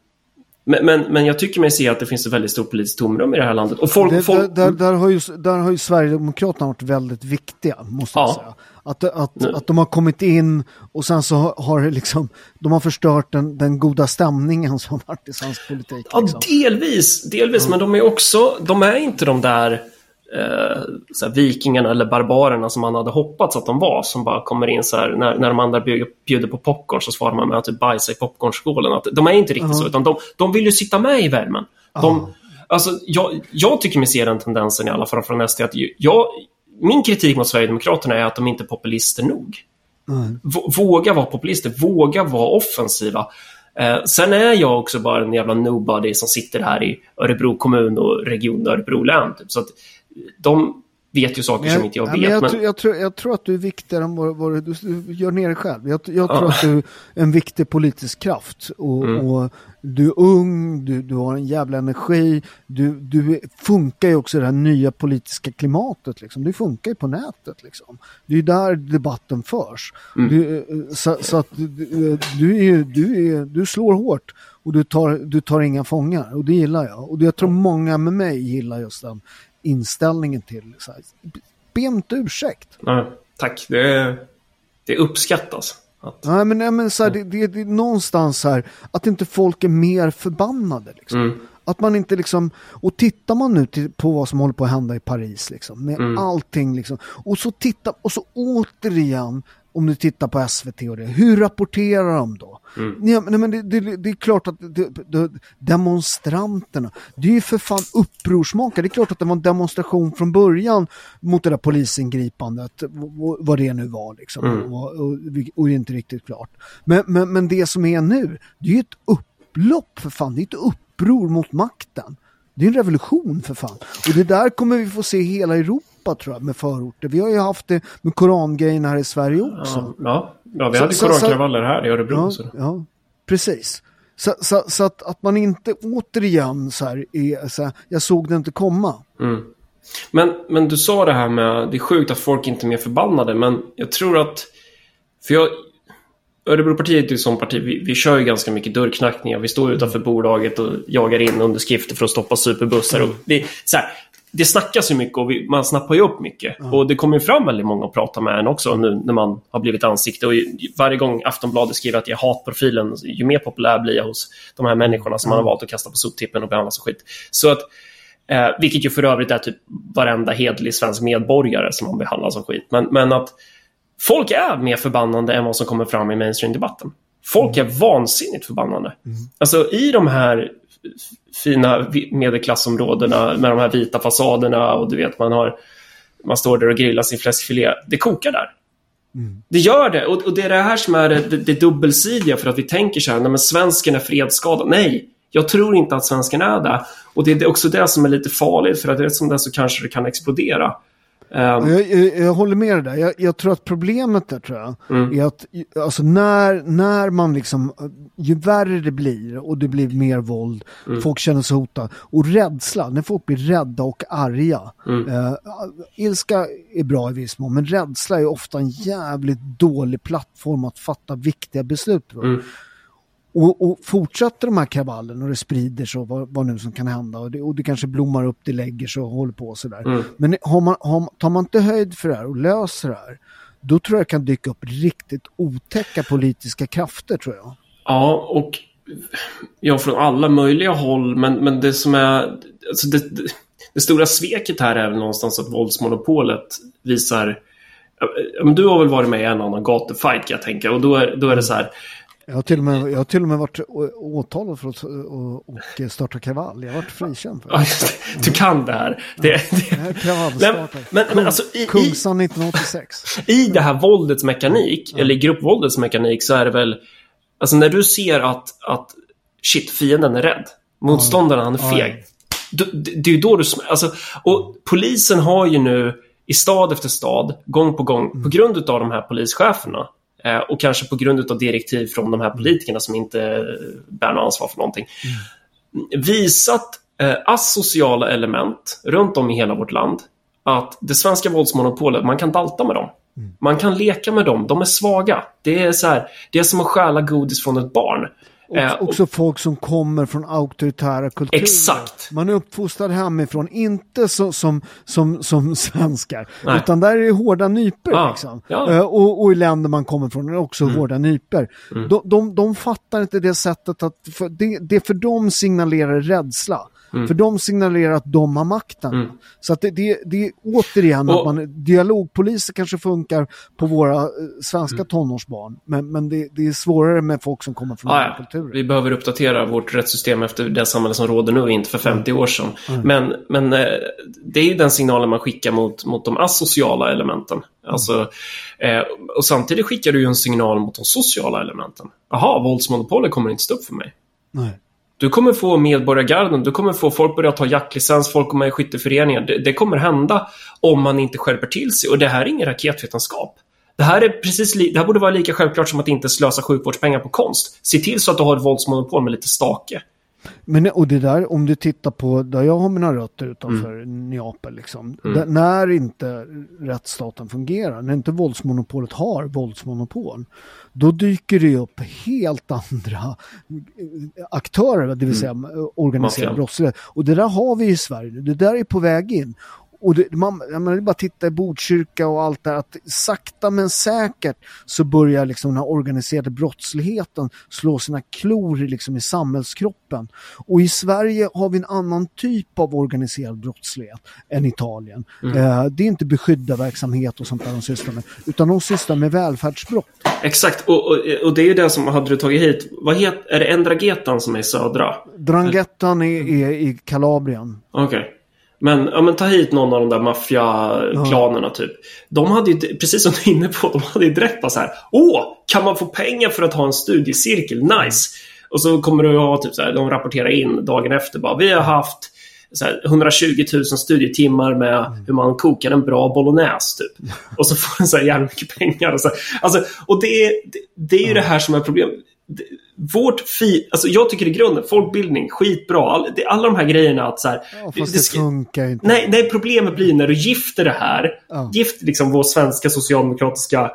men, men, men, jag tycker mig se att det finns ett väldigt stort politiskt tomrum i det här landet. Och folk, det, folk... Där, där, har ju, där har ju Sverigedemokraterna varit väldigt viktiga, måste jag säga. Att, att, att de har kommit in och sen så har liksom, de har förstört den, den goda stämningen som varit i svensk politik. Liksom. Ja, delvis, delvis, mm. men de är också, de är inte de där eh, vikingarna eller barbarerna som man hade hoppats att de var, som bara kommer in så här, när, när de andra bjuder på popcorn så svarar man med att typ bajsa i popcornskålen. Att, de är inte riktigt mm. så, utan de, de vill ju sitta med i värmen. De, mm. Alltså, jag, jag tycker mig se den tendensen i alla fall från SD att jag, min kritik mot Sverigedemokraterna är att de inte är populister nog. Mm. Våga vara populister, våga vara offensiva. Eh, sen är jag också bara en jävla nobody som sitter här i Örebro kommun och region Örebro län. Typ. Så att de vet ju saker men, som inte jag vet. Men jag, men... Tror, jag, tror, jag, tror, att du är viktigare än vad, vad du, du, gör ner dig själv. Jag, jag tror att du är en viktig politisk kraft. Och, mm. och du är ung, du, du har en jävla energi, du, du funkar ju också i det här nya politiska klimatet. Liksom. Du funkar ju på nätet. Liksom. Det är ju där debatten förs. Mm. Du, så, så, att du, du, är, du, är, du slår hårt och du tar, du tar inga fångar och det gillar jag. Och jag tror många med mig gillar just den inställningen till. Så här, be inte ursäkt. Nej, tack, det, det uppskattas. Att... Nej, men, nej, men så här, det, det, det, är någonstans här att inte folk är mer förbannade. Liksom. Mm. Att man inte liksom, och tittar man nu till, på vad som håller på att hända i Paris liksom, med mm. allting liksom, och så tittar, och så återigen om du tittar på SVT och det, hur rapporterar de då? Mm. Ja, nej, men det, det, det, är klart att det, demonstranterna, det är ju för fan upprorsmakare. Det är klart att det var en demonstration från början mot det där polisingripandet, vad det nu var liksom. Mm. Och, och, och, inte riktigt klart. Men, men, men det som är nu, det är ju ett upplopp för fan, det är ett uppror mot makten. Det är en revolution för fan. Och det där kommer vi få se hela Europa tror jag med förorter. Vi har ju haft det med korangrejen här i Sverige också. Ja, ja vi hade så, korankravaller här i Örebro. Ja, så. ja precis. Så, så, så, att, att man inte återigen så här, är, så här jag såg det inte komma. Mm. Men, men du sa det här med, det är sjukt att folk inte är mer förbannade, men jag tror att, för jag, Örebropartiet är ju som parti, vi, vi kör ju ganska mycket dörrknackningar. Vi står utanför bolaget och jagar in underskrifter för att stoppa superbussar. Och det, så här, det snackas ju mycket och vi, man snappar ju upp mycket. Mm. Och det kommer ju fram väldigt många att prata med en också nu när man har blivit ansikte. Och varje gång Aftonbladet skriver att jag har hatprofilen, ju mer populär blir jag hos de här människorna som man har valt att kasta på soptippen och behandla som skit. Så att, eh, vilket ju för övrigt är typ varenda hedlig svensk medborgare som man behandlar som skit. Men, men att Folk är mer förbannande än vad som kommer fram i mainstream-debatten. Folk mm. är vansinnigt förbannande. Mm. Alltså i de här fina medelklassområdena med de här vita fasaderna och du vet man har man står där och grillar sin fläskfilé. Det kokar där. Mm. Det gör det och, och, det är det här som är det, det, det dubbelsidiga för att vi tänker så här, nej men svensken är fredsskadad. Nej, jag tror inte att svensken är det. Och det är också det som är lite farligt för att rätt som det så kanske det kan explodera. Um, jag, jag, jag, håller med dig där. Jag, jag, tror att problemet där tror jag mm. är att alltså när, när man liksom, ju värre det blir och det blir mer våld, mm. folk känner sig hotade och rädsla, när folk blir rädda och arga. Mm. Uh, ilska är bra i viss mån, men rädsla är ofta en jävligt dålig plattform att fatta viktiga beslut. Mm. Och, och fortsätter de här kravallerna och det sprider sig vad, vad nu som kan hända och det, och det kanske blommar upp, det lägger sig och håller på sådär. Mm. Men har man, har, tar man inte höjd för det här och löser det här, då tror jag det kan dyka upp riktigt otäcka politiska krafter tror jag. Ja, och ja, från alla möjliga håll, men, men det som är... Alltså det, det, det stora sveket här är väl någonstans att våldsmonopolet visar... Du har väl varit med i en annan gatufight kan jag tänka och då är, då är det så här jag har till och med, jag har till och med varit åtalad för att och, och starta kravall. Jag har varit frikänd för det. du kan det här. Det, det. Men, men, alltså, i, Kungsan 1986. I det här våldets mekanik, ja. eller gruppvåldets mekanik, så är det väl... Alltså när du ser att, att shit, fienden är rädd. Motståndaren, han är feg. Ja. Det är ju då du... Alltså, och polisen har ju nu i stad efter stad, gång på gång, på grund av de här polischeferna, och kanske på grund av direktiv från de här politikerna som inte bär något ansvar för någonting. Mm. Visat eh, asociala element runt om i hela vårt land att det svenska våldsmonopolet, man kan dalta med dem. Mm. Man kan leka med dem, de är svaga. Det är, så här, det är som att stjäla godis från ett barn. Eh, också och, folk som kommer från auktoritära kulturer. Exakt. Man är uppfostrad hemifrån, inte så, som, som, som svenskar, Nej. utan där är det hårda nyper. Ah, liksom. ja. eh, och, och, i länder man kommer från är det också mm. hårda nyper. Mm. De, de, de fattar inte det sättet att, för det, det för dem signalerar rädsla. Mm. För de signalerar att de har makten. Mm. Så att det, det, det är återigen och, att man, dialogpoliser kanske funkar på våra eh, svenska mm. tonårsbarn. Men, men det, det, är svårare med folk som kommer från andra kulturer. Vi behöver uppdatera vårt rättssystem efter det samhälle som råder nu, inte för 50 år sedan. Mm. Men, men eh, det är ju den signalen man skickar mot, mot de asociala elementen. Alltså, eh, och samtidigt skickar du ju en signal mot de sociala elementen. Jaha, våldsmonopolet kommer inte stå upp för mig. Nej. Du kommer få medborgargarden, du kommer få folk börja ta jaktlicens, folk kommer med i skytteföreningar. Det, det, kommer hända om man inte skärper till sig. Och det här är ingen raketvetenskap. Det här, är precis det här borde vara lika självklart som att inte slösa sjukvårdspengar på konst. Se till så att du har ett våldsmonopol med lite stake. Men och det där, om du tittar på där jag har mina rötter utanför mm. Neapel, liksom, mm. där, när inte rättsstaten fungerar, när inte våldsmonopolet har våldsmonopol, då dyker det upp helt andra aktörer, det vill mm. säga mm. organiserad brottslighet. Och det där har vi i Sverige, det där är på väg in. Och det, man, menar, det är bara att titta i Botkyrka och allt det här, att sakta men säkert så börjar liksom den här organiserade brottsligheten slå sina klor liksom i samhällskroppen. Och i Sverige har vi en annan typ av organiserad brottslighet än Italien. Mm. Eh, det är inte beskyddarverksamhet och sånt där de sysslar med, utan de sysslar med välfärdsbrott. Exakt, och, och, och det är ju det som hade du tagit hit. Vad het, är det Endragetan som är i södra? Drangettan är, är i Kalabrien. Okej. Men, ja, men ta hit någon av de där maffiaklanerna typ. De hade ju, precis som du är inne på, de hade ju direkt bara så här. Åh, kan man få pengar för att ha en studiecirkel? Nice! Och så kommer du ha typ så här, de rapporterar in dagen efter bara. Vi har haft här, 120 000 studietimmar med hur man kokar en bra bolognese typ. Och så får den så här jävla mycket pengar. Och, så. Alltså, och det, är- det, det är ju det här som är problemet. Det- Vårt fi, alltså jag tycker i grunden, folkbildning, skitbra. All, det, alla de här grejerna att så här, Ja, fast det, ska- funkar inte. Nej, nej, problemet blir när du gifter det här. Ja. Gift liksom vår svenska socialdemokratiska...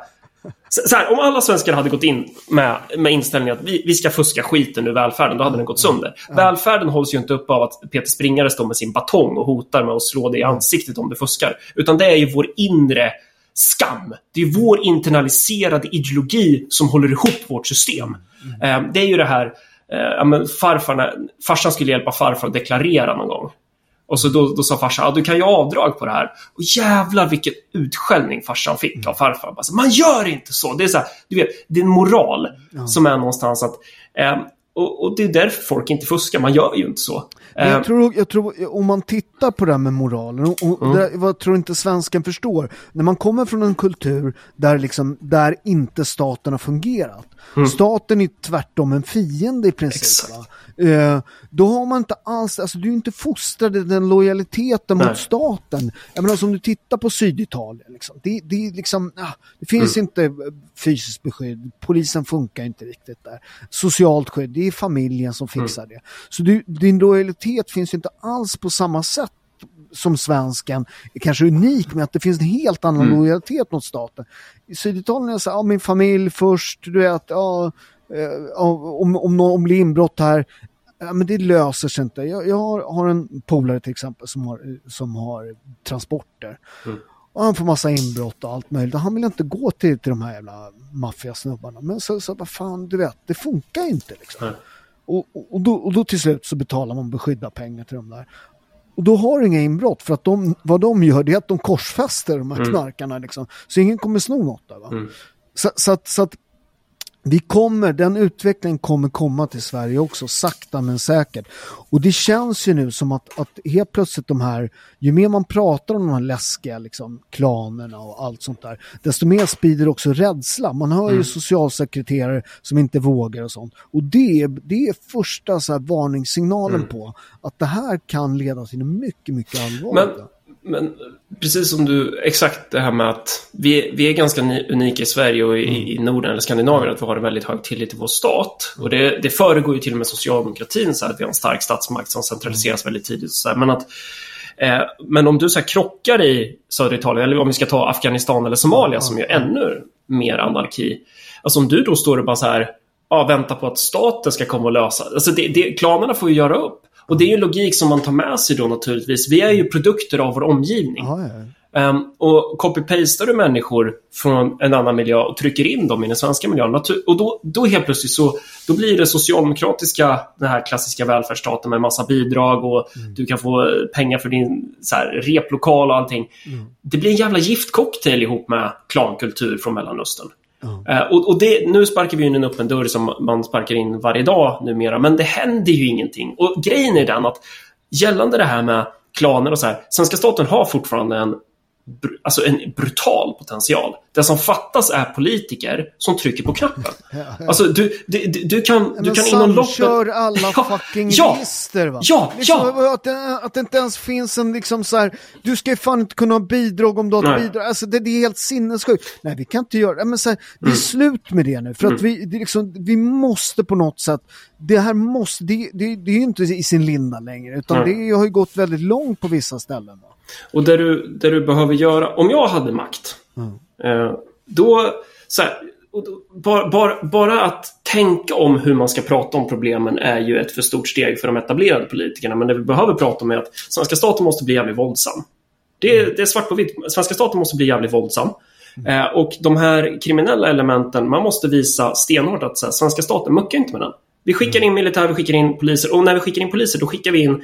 Så, så här, om alla svenskar hade gått in med, med inställningen att vi, vi ska fuska skiten ur välfärden, då hade den gått sönder. Välfärden hålls ju inte upp av att Peter Springare står med sin batong och hotar med att slå dig i ansiktet om du fuskar. Utan det är ju vår inre skam. Det är vår internaliserade ideologi som håller ihop vårt system. Eh, det är ju det här, eh, ja, men farfar, när- farsan skulle hjälpa farfar att deklarera någon gång. Och så då, då sa farsan, ja, du kan ju avdrag på det här. Och jävlar vilken utskällning farsan fick av farfar. Bara, Man gör inte så! Det är så här, du vet, det är en moral som är någonstans att... Eh, och, och det är därför folk inte fuskar, man gör ju inte så. Jag tror, jag tror, om man tittar på det här med moralen, och, Mm. det, vad tror inte svensken förstår, när man kommer från en kultur där, liksom, där inte staten har fungerat, staten är tvärtom en fiende i princip. Mm. Eh, då har man inte alls, alltså du är inte fostrad i den lojaliteten Nej. mot staten. Jag menar som du tittar på Syditalien, liksom, det, det, liksom, ah, det finns Mm. inte eh, fysiskt beskydd, polisen funkar inte riktigt där. Socialt skydd, det är familjen som Mm. fixar det. Så du, din lojalitet finns ju inte alls på samma sätt som svensken är kanske unik med att det finns en helt annan Mm. lojalitet mot staten. I Syditalien är det så här, ja, min familj först, du vet, ja, eh, om, om någon blir inbrott här, ja, men det löser sig inte. Jag, jag har, har en polare till exempel som har, som har transporter. Och han får massa inbrott och allt möjligt. Han vill inte gå till, till de här jävla maffiasnubbarna. Men så, så vad fan, du vet, det funkar inte liksom. Nej. Och, och, då, och då till slut så betalar man beskydda pengar till de där. Och då har du inga inbrott för att de, vad de gör det är att de korsfäster de här knarkarna liksom. Så ingen kommer sno något där va. Så, så, att, så att vi kommer, den utvecklingen kommer komma till Sverige också, sakta men säkert. Och det känns ju nu som att, att helt plötsligt de här, ju mer man pratar om de här läskiga liksom, klanerna och allt sånt där, desto mer sprider också rädsla. Man hör ju socialsekreterare som inte vågar och sånt. Och det, är- det är första så varningssignalen på att det här kan leda till mycket, mycket allvarligt. Men, men precis som du, exakt det här med att vi, vi är ganska ni- unika i Sverige och i, i Norden eller Skandinavien att vi har en väldigt hög tillit till vår stat. Och det, det föregår ju till och med socialdemokratin så här, att vi har en stark statsmakt som centraliseras väldigt tidigt. Så här, men, att, eh, men om du så här, krockar i södra Italien, eller om vi ska ta Afghanistan eller Somalia som ju är ännu mer anarki. Alltså om du då står och bara så här, ja, väntar på att staten ska komma och lösa. Alltså det, det, klanerna får ju göra upp. Och det är ju logik som man tar med sig då naturligtvis. Vi är ju produkter av vår omgivning. Ja, ja. Um, och copy-pastar du människor från en annan miljö och trycker in dem i den svenska miljön. Och då, då helt plötsligt så då blir det socialdemokratiska, den här klassiska välfärdsstaten med massa bidrag och du kan få pengar för din så här, replokal och allting. Det blir en jävla giftcocktail ihop med klankultur från Mellanöstern. Eh, och och det, nu sparkar vi in en öppen dörr som man sparkar in varje dag numera, men det händer ju ingenting. Och grejen är den att gällande det här med klaner och så här, svenska staten har fortfarande en, alltså en brutal potential. Det som fattas är politiker som trycker på knappen. Alltså du, du, du, kan, du kan inom loppet... samkör alla fucking ja, register va? Ja, liksom, ja! Att, det, att det inte ens finns en liksom så här, du ska ju fan inte kunna ha bidrag om du har ett Nej. bidrag. Alltså det, det är helt sinnessjukt. Nej vi kan inte göra det. Men så här, det är Mm. slut med det nu. För att vi, det är liksom, vi måste på något sätt, det här måste, det, det, det är ju inte i sin linda längre. Utan Nej. det har ju gått väldigt långt på vissa ställen. Va? Och det du, det du behöver göra, om jag hade makt, eh, då, så här, bara, bara, bara att tänka om hur man ska prata om problemen är ju ett för stort steg för de etablerade politikerna. Men det vi behöver prata om är att svenska staten måste bli jävligt våldsam. Det är, det är svart på vitt. Svenska staten måste bli jävligt våldsam. Eh, och de här kriminella elementen, man måste visa stenhårt att så här, svenska staten muckar inte med den. Vi skickar in militär, vi skickar in poliser och när vi skickar in poliser då skickar vi in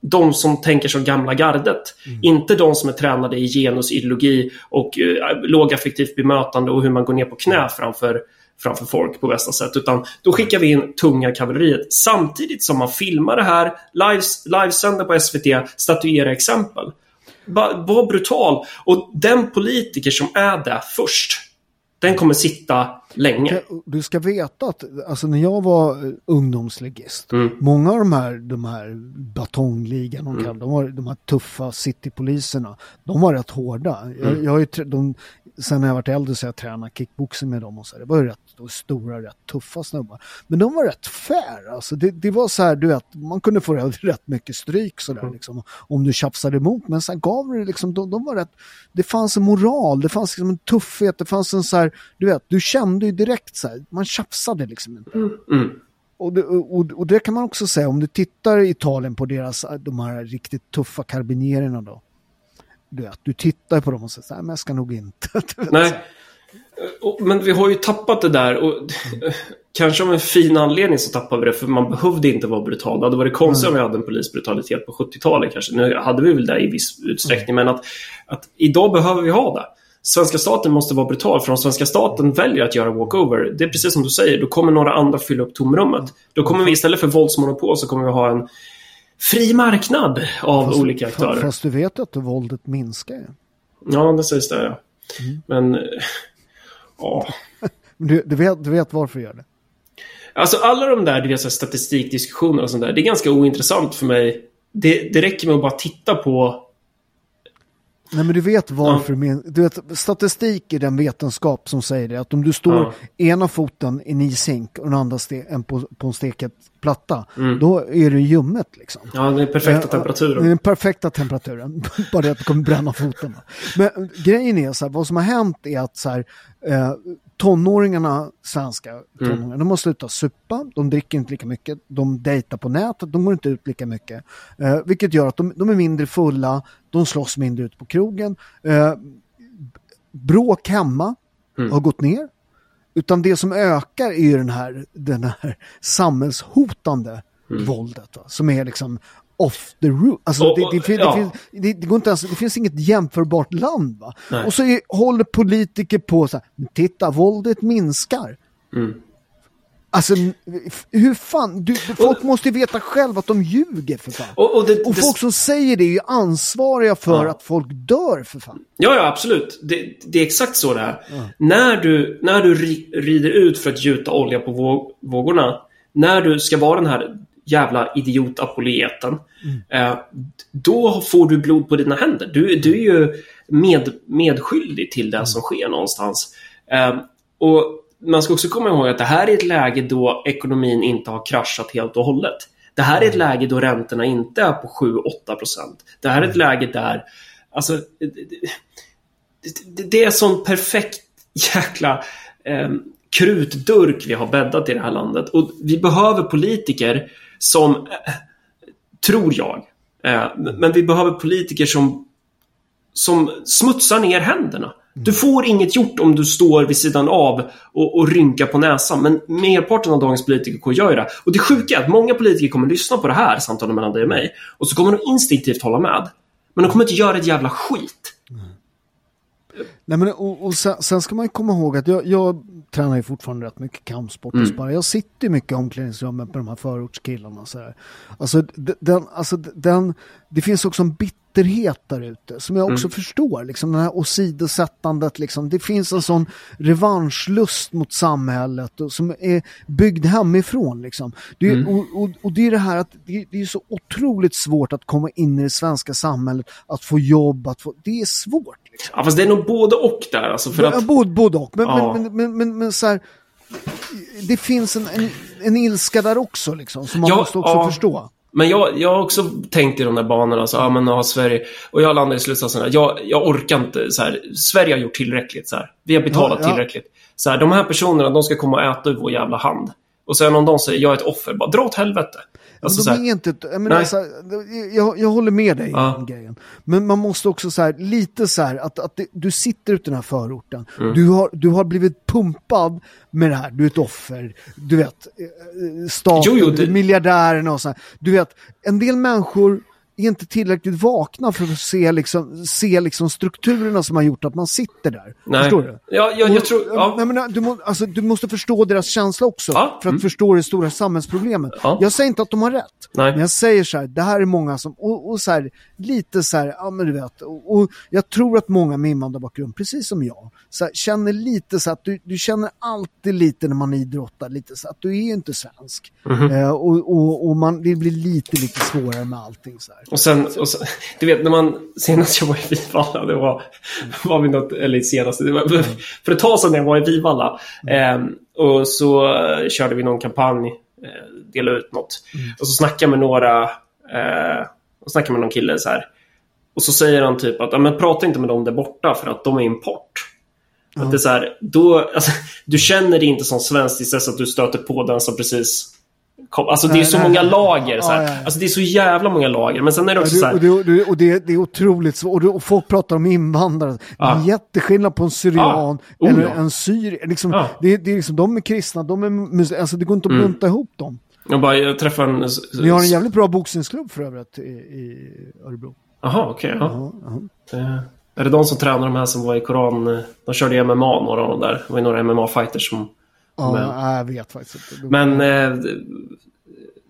de som tänker som gamla gardet. Inte de som är tränade i genusideologi och eh, lågaffektivt bemötande och hur man går ner på knä framför, framför folk på bästa sätt. Utan då skickar vi in tunga kavalleriet samtidigt som man filmar det här, lives, livesänder på SVT, statuerar exempel. Va- Var brutal. Och den politiker som är där först, den kommer sitta länge. Du ska veta att alltså, när jag var eh, ungdomslegist, Mm. många av de här, de här batongligan, de, kallar, de, var, de här tuffa citypoliserna, de var rätt hårda. Jag, jag har ju, de, sen när jag varit äldre så har jag tränat kickboxing med dem och så. här. Det var ju rätt de stora, rätt tuffa snubbar. Men de var rätt fair. Alltså. Det, det var så här, du vet, man kunde få rätt, mycket stryk så där, liksom, om du tjafsade emot. Men sen gav det liksom, de, de var rätt, det fanns en moral, det fanns liksom en tuffhet, det fanns en så här, du vet, du kände ju direkt så här, man tjafsade liksom inte. Mm. Och det, och, och det kan man också säga, om du tittar i Italien på deras, de här riktigt tuffa karabinierna då. Du, vet, du tittar på dem och säger så här, men jag ska nog inte. Nej. Och- Men vi har ju tappat det där och kanske av en fin anledning så tappade vi det för man behövde inte vara brutal. Det hade varit konstigt om vi hade en polisbrutalitet på 70-talet kanske. Nu hade vi väl det i viss utsträckning men att, att idag behöver vi ha det. Svenska staten måste vara brutal för om svenska staten väljer att göra walkover, det är precis som du säger, då kommer några andra fylla upp tomrummet. Då kommer vi istället för våldsmonopol så kommer vi ha en fri marknad av olika aktörer. Fast du vet att våldet minskar. Ja, det sägs det ja. Men, eh, ja. Du, du, vet, du vet varför du gör det. Alltså alla de där du vet, statistikdiskussioner och sånt där, det är ganska ointressant för mig. Det, det räcker med att bara titta på... Nej men du vet varför. Men, du vet, statistik är den vetenskap som säger det. Att om du står Ja. ena foten i en ishink och den andra en på, på en steket platta. Mm. Då är det ljummet liksom. Ja, den perfekta Eh, Det är temperaturen. den perfekta temperaturen. Bara det att du kommer bränna foten. Men grejen är så här, vad som har hänt är att så här, eh, tonåringarna, svenska tonåringar, de har slutat supa, de dricker inte lika mycket, de dejtar på nätet, de går inte ut lika mycket. Eh, vilket gör att de, de är mindre fulla, de slåss mindre ut på krogen. Eh, bråk hemma har gått ner. Utan det som ökar är ju den här, den här samhällshotande våldet. Va? Som är liksom off the roof. Alltså Och- det, och- det, ja. det, finns, det, det, går inte ens, det finns inget jämförbart land. Va? Nej. Och så är, håller politiker på så här, "Men titta våldet minskar. Mm. Alltså hur fan, du, folk måste ju veta själv att de ljuger för fan. Och, och det, Och det, folk som säger det är ju ansvariga för Ja. att folk dör för fan. Ja, ja, absolut. Det, det är exakt så det är. När du, när du ri, rider ut för att gjuta olja på vå, vågorna, när du ska vara den här jävla idiot-apologeten, eh, då får du blod på dina händer. Du, du är ju med, medskyldig till det som sker någonstans. Eh, och man ska också komma ihåg att det här är ett läge då ekonomin inte har kraschat helt och hållet. Det här är ett läge då räntorna inte är på 7-8 procent. Det här är ett läge där Alltså, det, det- det, det är sån perfekt jäkla eh, krutdurk vi har bäddat i det här landet. Och vi behöver politiker som, tror jag, eh, men vi behöver politiker som, som smutsar ner händerna. Du får inget gjort om du står vid sidan av och, och rynkar på näsan. Men merparten av dagens politiker gör ju det. Och det sjuka är att många politiker kommer lyssna på det här samtalet mellan dig och mig. Och så kommer de instinktivt hålla med. Men de kommer inte göra ett jävla skit. Nej, men, och, och sen, sen ska man ju komma ihåg att jag, jag tränar ju fortfarande rätt mycket kampsport och sparring. Jag sitter ju mycket i omklädningsrummet med de här förortskillarna. Så här. Alltså, den, alltså, den, det finns också en bitterhet där ute som jag också förstår. Liksom, det här åsidosättandet. Liksom. Det finns en sån revanschlust mot samhället och, som är byggd hemifrån. Liksom. Det, är- och, och, och det är det här att det, det är så otroligt svårt att komma in i det svenska samhället, att få jobb, att få, det är svårt. Ja, fast det är nog både och där. Alltså, för att, både, både och. Men, Ja. men, men, men, men, så här, det finns en, en, en ilska där också liksom, som man Ja, måste också ja. förstå. men jag, jag har också tänkt i de där banorna. Så, ja, men, ja, Sverige, och jag landar i slutsatsen att jag, jag orkar inte. Så här, Sverige har gjort tillräckligt. Så här. Vi har betalat ja. tillräckligt. Så här, de här personerna de ska komma och äta ur vår jävla hand. Och sen om de säger jag är ett offer, bara dra åt helvete. Alltså, men de är inte, jag, menar, så här, jag, jag håller med dig Ja. om grejen. Men man måste också så här, lite så här, att, att det, du sitter ute i den här förorten. Mm. Du, har, du har blivit pumpad med det här, du är ett offer. Du vet, eh, staten, Jo, jo, det- miljardärerna och så här. Du vet, en del människor är inte tillräckligt vakna för att se, liksom, se liksom strukturerna som har gjort att man sitter där. Nej. Förstår du? Ja, jag, jag tror... Ja. Nej, men, du, må, alltså, du måste förstå deras känsla också Ja, för att mm. förstå det stora samhällsproblemet. Ja. Jag säger inte att de har rätt, Nej. men jag säger så här, det här är många som, och, och så här, lite så här, ja men du vet, och, och jag tror att många med invandrarbakgrund, precis som jag, så här, känner lite så att du, du känner alltid lite när man idrottar, lite så att du är inte svensk. Mhm. Eh, och och, och man, det blir lite, lite svårare med allting så här. Och sen, och sen, du vet när man, senast jag var i Vivalla, det var, var vi något, eller senast, det var, för ett tag sedan jag var i Vivalla. Eh, och så körde vi någon kampanj, eh, delade ut något. Och så snackade jag med några, eh, och snackade med någon kille så här. Och så säger han typ att, men prata inte med dem där borta för att de är import. Att det är så här, då, alltså, du känner dig inte som svensk tills dess att du stöter på den som precis kom. Alltså det är Nej, så nej, många nej. lager. Så. Ja, ja, ja. Alltså det är så jävla många lager. Men sen är det Ja, också så det, här, och det, och det, det, är otroligt svårt. Och, och folk pratar om invandrare. Det är Ja. jätteskillnad på en syrian Ja. Oh, eller ja. en syrier. Liksom, Ja. det, det är liksom, de är kristna, de är alltså det går inte att Mm. bunta ihop dem. Jag, bara, jag träffade en... Vi har en jävligt bra boxningsklubb för övrigt i, i Örebro. Jaha, okej. ja. Ja, ja. Eh, Är det de som tränar de här som var i Koran? eh, De körde ju MMA, några av dem där. Det var ju några MMA-fighters som... Ja, Men- jag vet faktiskt inte. Men... Eh,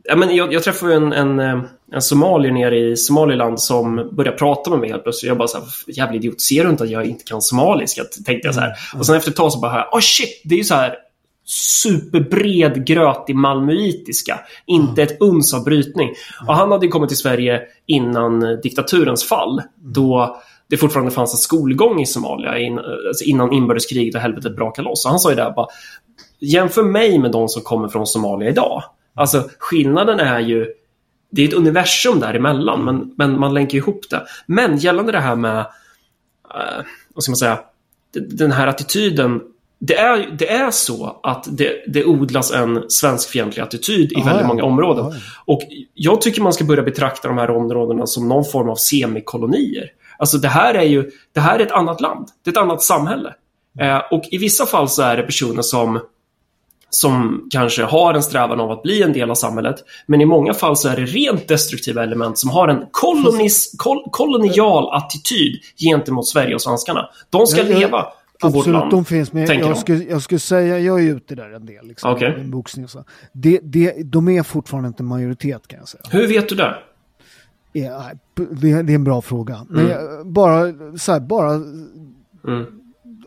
ja, men jag, jag träffade ju en, en, eh, en somalier nere i Somaliland som började prata med mig helt plötsligt. Jag bara såhär, jävla idiot, ser du inte att jag inte kan somaliska? Tänkte jag så här. Och sen efter ett tag så bara, oh shit, det är ju så här superbred grötig malmöitiska. Inte ett uns av brytning. Och han hade ju kommit till Sverige innan diktaturens fall. Då det fortfarande fanns en skolgång i Somalia in, alltså innan inbördeskriget och helvetet brakade loss. Så han sa ju där bara, jämför mig med de som kommer från Somalia idag. Alltså skillnaden är ju, det är ett universum däremellan, men, men man länkar ihop det. Men gällande det här med, eh, vad ska man säga, den här attityden. Det är, det är så att det, det odlas en svenskfientlig attityd i Ja, väldigt många områden. Ja. Och jag tycker man ska börja betrakta de här områdena som någon form av semikolonier. Alltså det här är ju, det här är ett annat land. Det är ett annat samhälle. Eh, och i vissa fall så är det personer som som kanske har en strävan av att bli en del av samhället. Men i många fall så är det rent destruktiva element som har en kolonis, kol, kolonial attityd gentemot Sverige och svenskarna. De ska Jag- jag- leva på vårt Absolut, land. de finns. Men jag de. skulle, jag skulle säga, jag är ute där en del. Liksom, med boxning och så. Det, det, de är fortfarande inte majoritet kan jag säga. Hur vet du det? Ja, det, är en bra fråga. Men Mm. jag, bara, så här, bara Mm.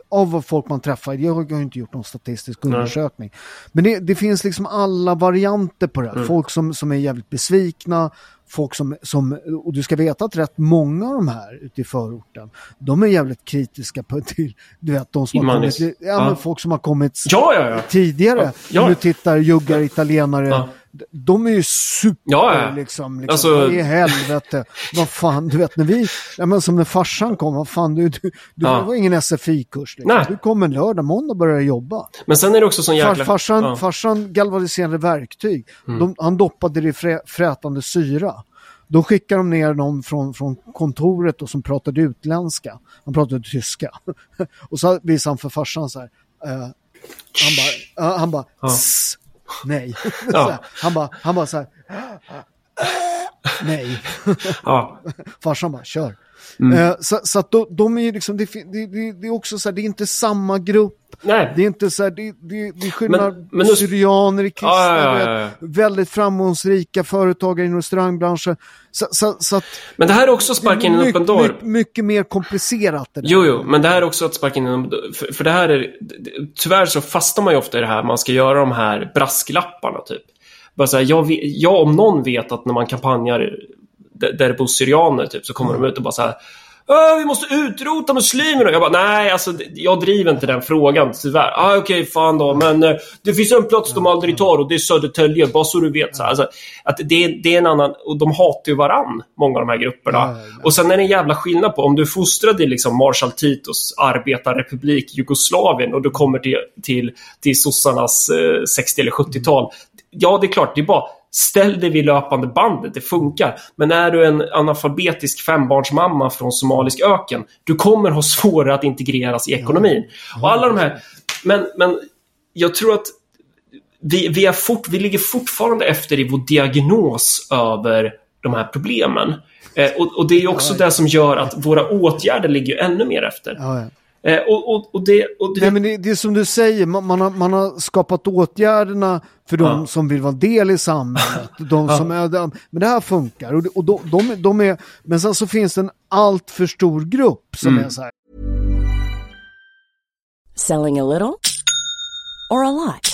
av folk man träffar, jag har ju inte gjort någon statistisk undersökning. Men det, det finns liksom alla varianter på det här. Mm. Folk som, som är jävligt besvikna, folk som, som, och du ska veta att rätt många av de här ute i förorten, de är jävligt kritiska på till, du vet, de som har kommit, ja, ja. folk som har kommit Ja, tidigare. Ja. Om du tittar, juggar, italienare. De är ju super Ja, ja. liksom. liksom Alltså- i helvete. vad fan, du vet när vi, ja, men som när farsan kom, vad fan du, du, du Ja. var ingen SFI-kurs. Liksom. Du kom en lördag, måndag började jobba. Men sen är det också sån Far, jäkla... farsan, ja. Mm. farsan galvaniserade verktyg. De, han doppade det i frä, frätande syra. Då skickade de ner någon från, från kontoret och som pratade utländska. Han pratade tyska. och så visade han för farsan så här. eh, han bara, uh, han bara, "Tss, nej. här, han bara, han bara så här, nej. Ja. Farsan bara, kör. Mm. Eh, så så att de, de är liksom, det, det, det, är också så här, det är inte samma grupp. Nej. Det är inte så här, det, det, det är skillnad. Men- men Syrianer, kristna, Ja, ja, ja, ja. väldigt framgångsrika företagare inom restaurangbranschen. Så, så, så att Men det här är också sparka in en öppen dörr. mycket, mycket mer komplicerat det där. Jo, jo, men det här är också att sparka in en för, för det här är... Tyvärr så fastnar man ju ofta i det här, man ska göra de här brasklapparna typ. Bara så här, jag, jag om någon vet att när man kampanjar där det bor syrianer typ, så kommer de ut och bara så här "Åh, vi måste utrota muslimerna. Jag bara, nej, alltså jag driver inte den frågan tyvärr. Ah, Okej, fan då, men eh, det finns en plats de aldrig tar och det är Södertälje, bara så du vet. Så här, alltså, att det, är- det är en annan, och de hatar ju varann, många av de här grupperna. Ja, ja, ja. Och sen är det en jävla skillnad på om du är fostrad i liksom Marshall Titos arbetarrepublik Jugoslavien och du kommer till, till, till sossarnas eh, 60 eller 70-tal. Ja, det är klart, det är bara ställ dig vid löpande bandet, det funkar. Men är du en analfabetisk fembarnsmamma från somalisk öken, du kommer ha svårare att integreras i ekonomin. Och alla de här, men, men jag tror att vi, vi, är fort, vi ligger fortfarande efter i vår diagnos över de här problemen. Eh, och, och, det är också ja, det som gör att våra åtgärder ligger ännu mer efter. Ja, eh, och, och, och, det, och det... Nej, men det, det är som du säger, man, man, har, man har skapat åtgärderna för de ja. som vill vara del i samhället. De som är, men det här funkar. Och, och de, de, de, är, men sen så finns det en allt för stor grupp som mm. är så här. Selling a little or a lot?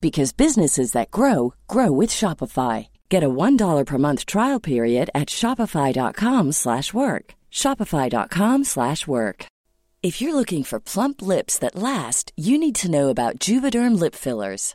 because businesses that grow grow with Shopify. Get a $1 per month trial period at Shopify.com slash work. Shopify.com slash work. If you're looking for plump lips that last, you need to know about Juvederm lip fillers.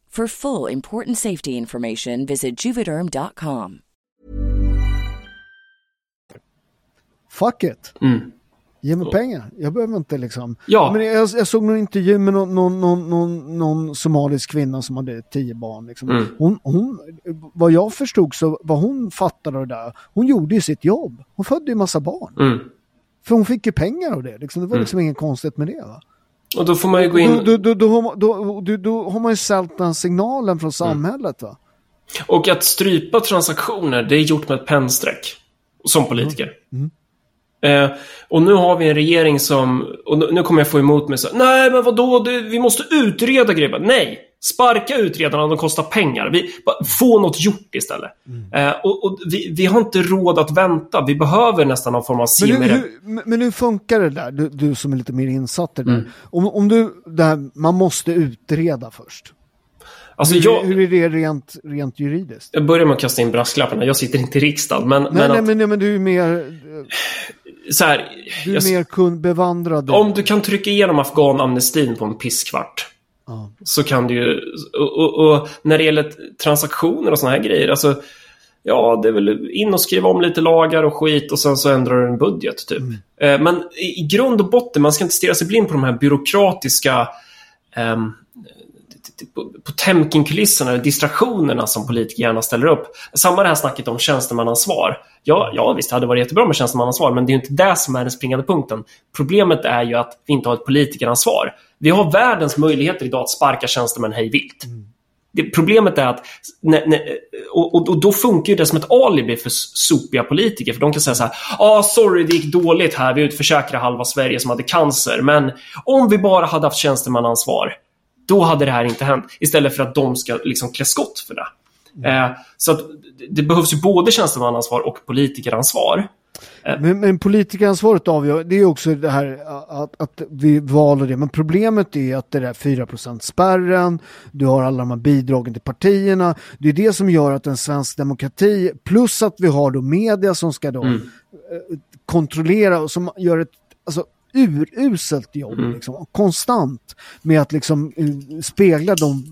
For full important safety information visit juvederm.com. Fuck it. Mm. Ge mig pengar. Jag behöver inte liksom. Ja. Men jag, jag såg någon intervju med någon, någon, någon, någon, någon somalisk kvinna som hade tio barn. Liksom. Mm. Hon, hon, vad jag förstod så vad hon fattade det där, hon gjorde ju sitt jobb. Hon födde ju massa barn. Mm. För hon fick ju pengar av det. Liksom. Det var Mm. liksom inget konstigt med det. Va? Och då får man ju gå in... Då, då, då, har man- då, då, då har man ju sålt den signalen från samhället. Va? Och att strypa transaktioner, det är gjort med ett pennstreck. Som politiker. Eh, och nu har vi en regering som... Och nu kommer jag få emot mig så Nej, men vadå? Det, vi måste utreda grejer. Nej! Sparka utredarna, de kostar pengar. Vi, få något gjort istället. Eh, och och vi, vi har inte råd att vänta. Vi behöver nästan någon form av Men, hur, simmer. hur, men- hur funkar det där, du, du som är lite mer insatt i det? Mm. Om, om du, det här, man måste utreda först. Alltså, hur, jag, hur är det rent, rent juridiskt? jag börjar med att kasta in brasklapparna. Jag sitter inte i riksdagen. Men, Nej, men, nej, att, men, nej, men du är mer, så här, du jag- är mer kund, bevandrad. i- Om du kan trycka igenom afghanamnestin på en pisskvart. Ja. Så kan du ju... Och, och, och när det gäller transaktioner och såna här grejer. Alltså, ja, det är väl in och skriva om lite lagar och skit och sen så ändrar du en budget typ. Eh, men i, grund och botten, man ska inte stirra sig blind på de här byråkratiska ehm, på Potemkin-kulisserna, eller distraktionerna som politiker gärna ställer upp. Samma det här snacket om tjänstemannaansvar. Ja, ja, visst, det hade varit jättebra med tjänstemannaansvar, men det är ju inte det som är den springande punkten. Problemet är ju att vi inte har ett politikeransvar. Vi har världens möjligheter idag att sparka tjänstemän hej vilt. Det, problemet är att, när, när, och, och, då funkar ju det som ett alibi för sopiga politiker. För de kan säga så här, ah, sorry det gick dåligt här, vi utförsäkrade halva Sverige som hade cancer. Men om vi bara hade haft tjänstemannaansvar, då hade det här inte hänt. Istället för att de ska liksom klä skott för det. Eh, så att det- det behövs ju både tjänstemannaansvar och politikeransvar. Men, men politikeransvaret avgör, det är också det här att, att vi valde det. Men problemet är att det där 4% spärren, du har alla de här bidragen till partierna. Det är det som gör att en svensk demokrati, plus att vi har då media som ska då eh, kontrollera och som gör ett alltså, uruselt jobb, liksom, konstant med att liksom eh, spegla de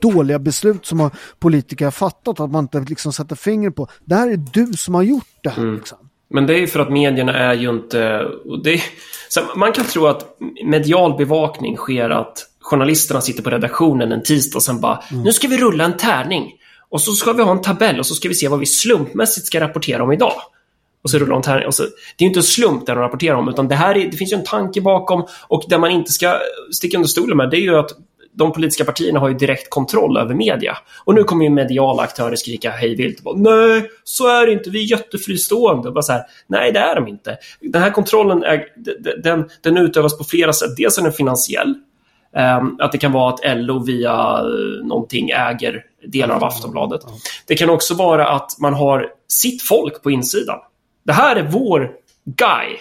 dåliga beslut som har politiker har fattat att man inte liksom sätter fingret på. Det här är du som har gjort det här. Liksom. Men det är för att medierna är ju inte... Är, man kan tro att medial bevakning sker att journalisterna sitter på redaktionen en tisdag och sen bara nu ska vi rulla en tärning. Och så ska vi ha en tabell och så ska vi se vad vi slumpmässigt ska rapportera om idag. Och så rullar de tärning. Och så, det är ju inte en slump det de rapporterar om utan det här är, det finns ju en tanke bakom och det man inte ska sticka under stolen med det är ju att de politiska partierna har ju direkt kontroll över media. Och nu kommer ju mediala aktörer skrika hej vilt. Nej, så är det inte. Vi är jättefristående. Bara så här, Nej, det är de inte. Den här kontrollen är, den, den utövas på flera sätt. Dels är den finansiell. Um, att det kan vara att LO via uh, någonting äger delar av Aftonbladet. Det kan också vara att man har sitt folk på insidan. Det här är vår guy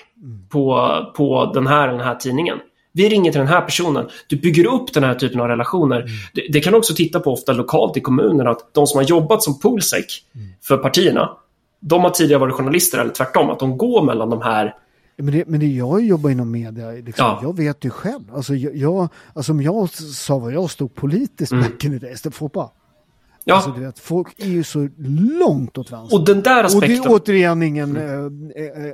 på, på den, här, den här tidningen. Vi ringer till den här personen. Du bygger upp den här typen av relationer. Mm. Det, det, kan också titta på ofta lokalt i kommunerna att de som har jobbat som poolsec mm. för partierna, de har tidigare varit journalister eller tvärtom, att de går mellan de här men det, men det jag jobbar inom media, liksom, ja. jag vet ju själv. Alltså, jag, alltså om jag sa vad jag stod politiskt mm. back in the days, det får bara Ja. Alltså, du vet, folk är ju så långt åt vänster. Och den där aspekten. Och det är återigen ingen mm. äh, äh,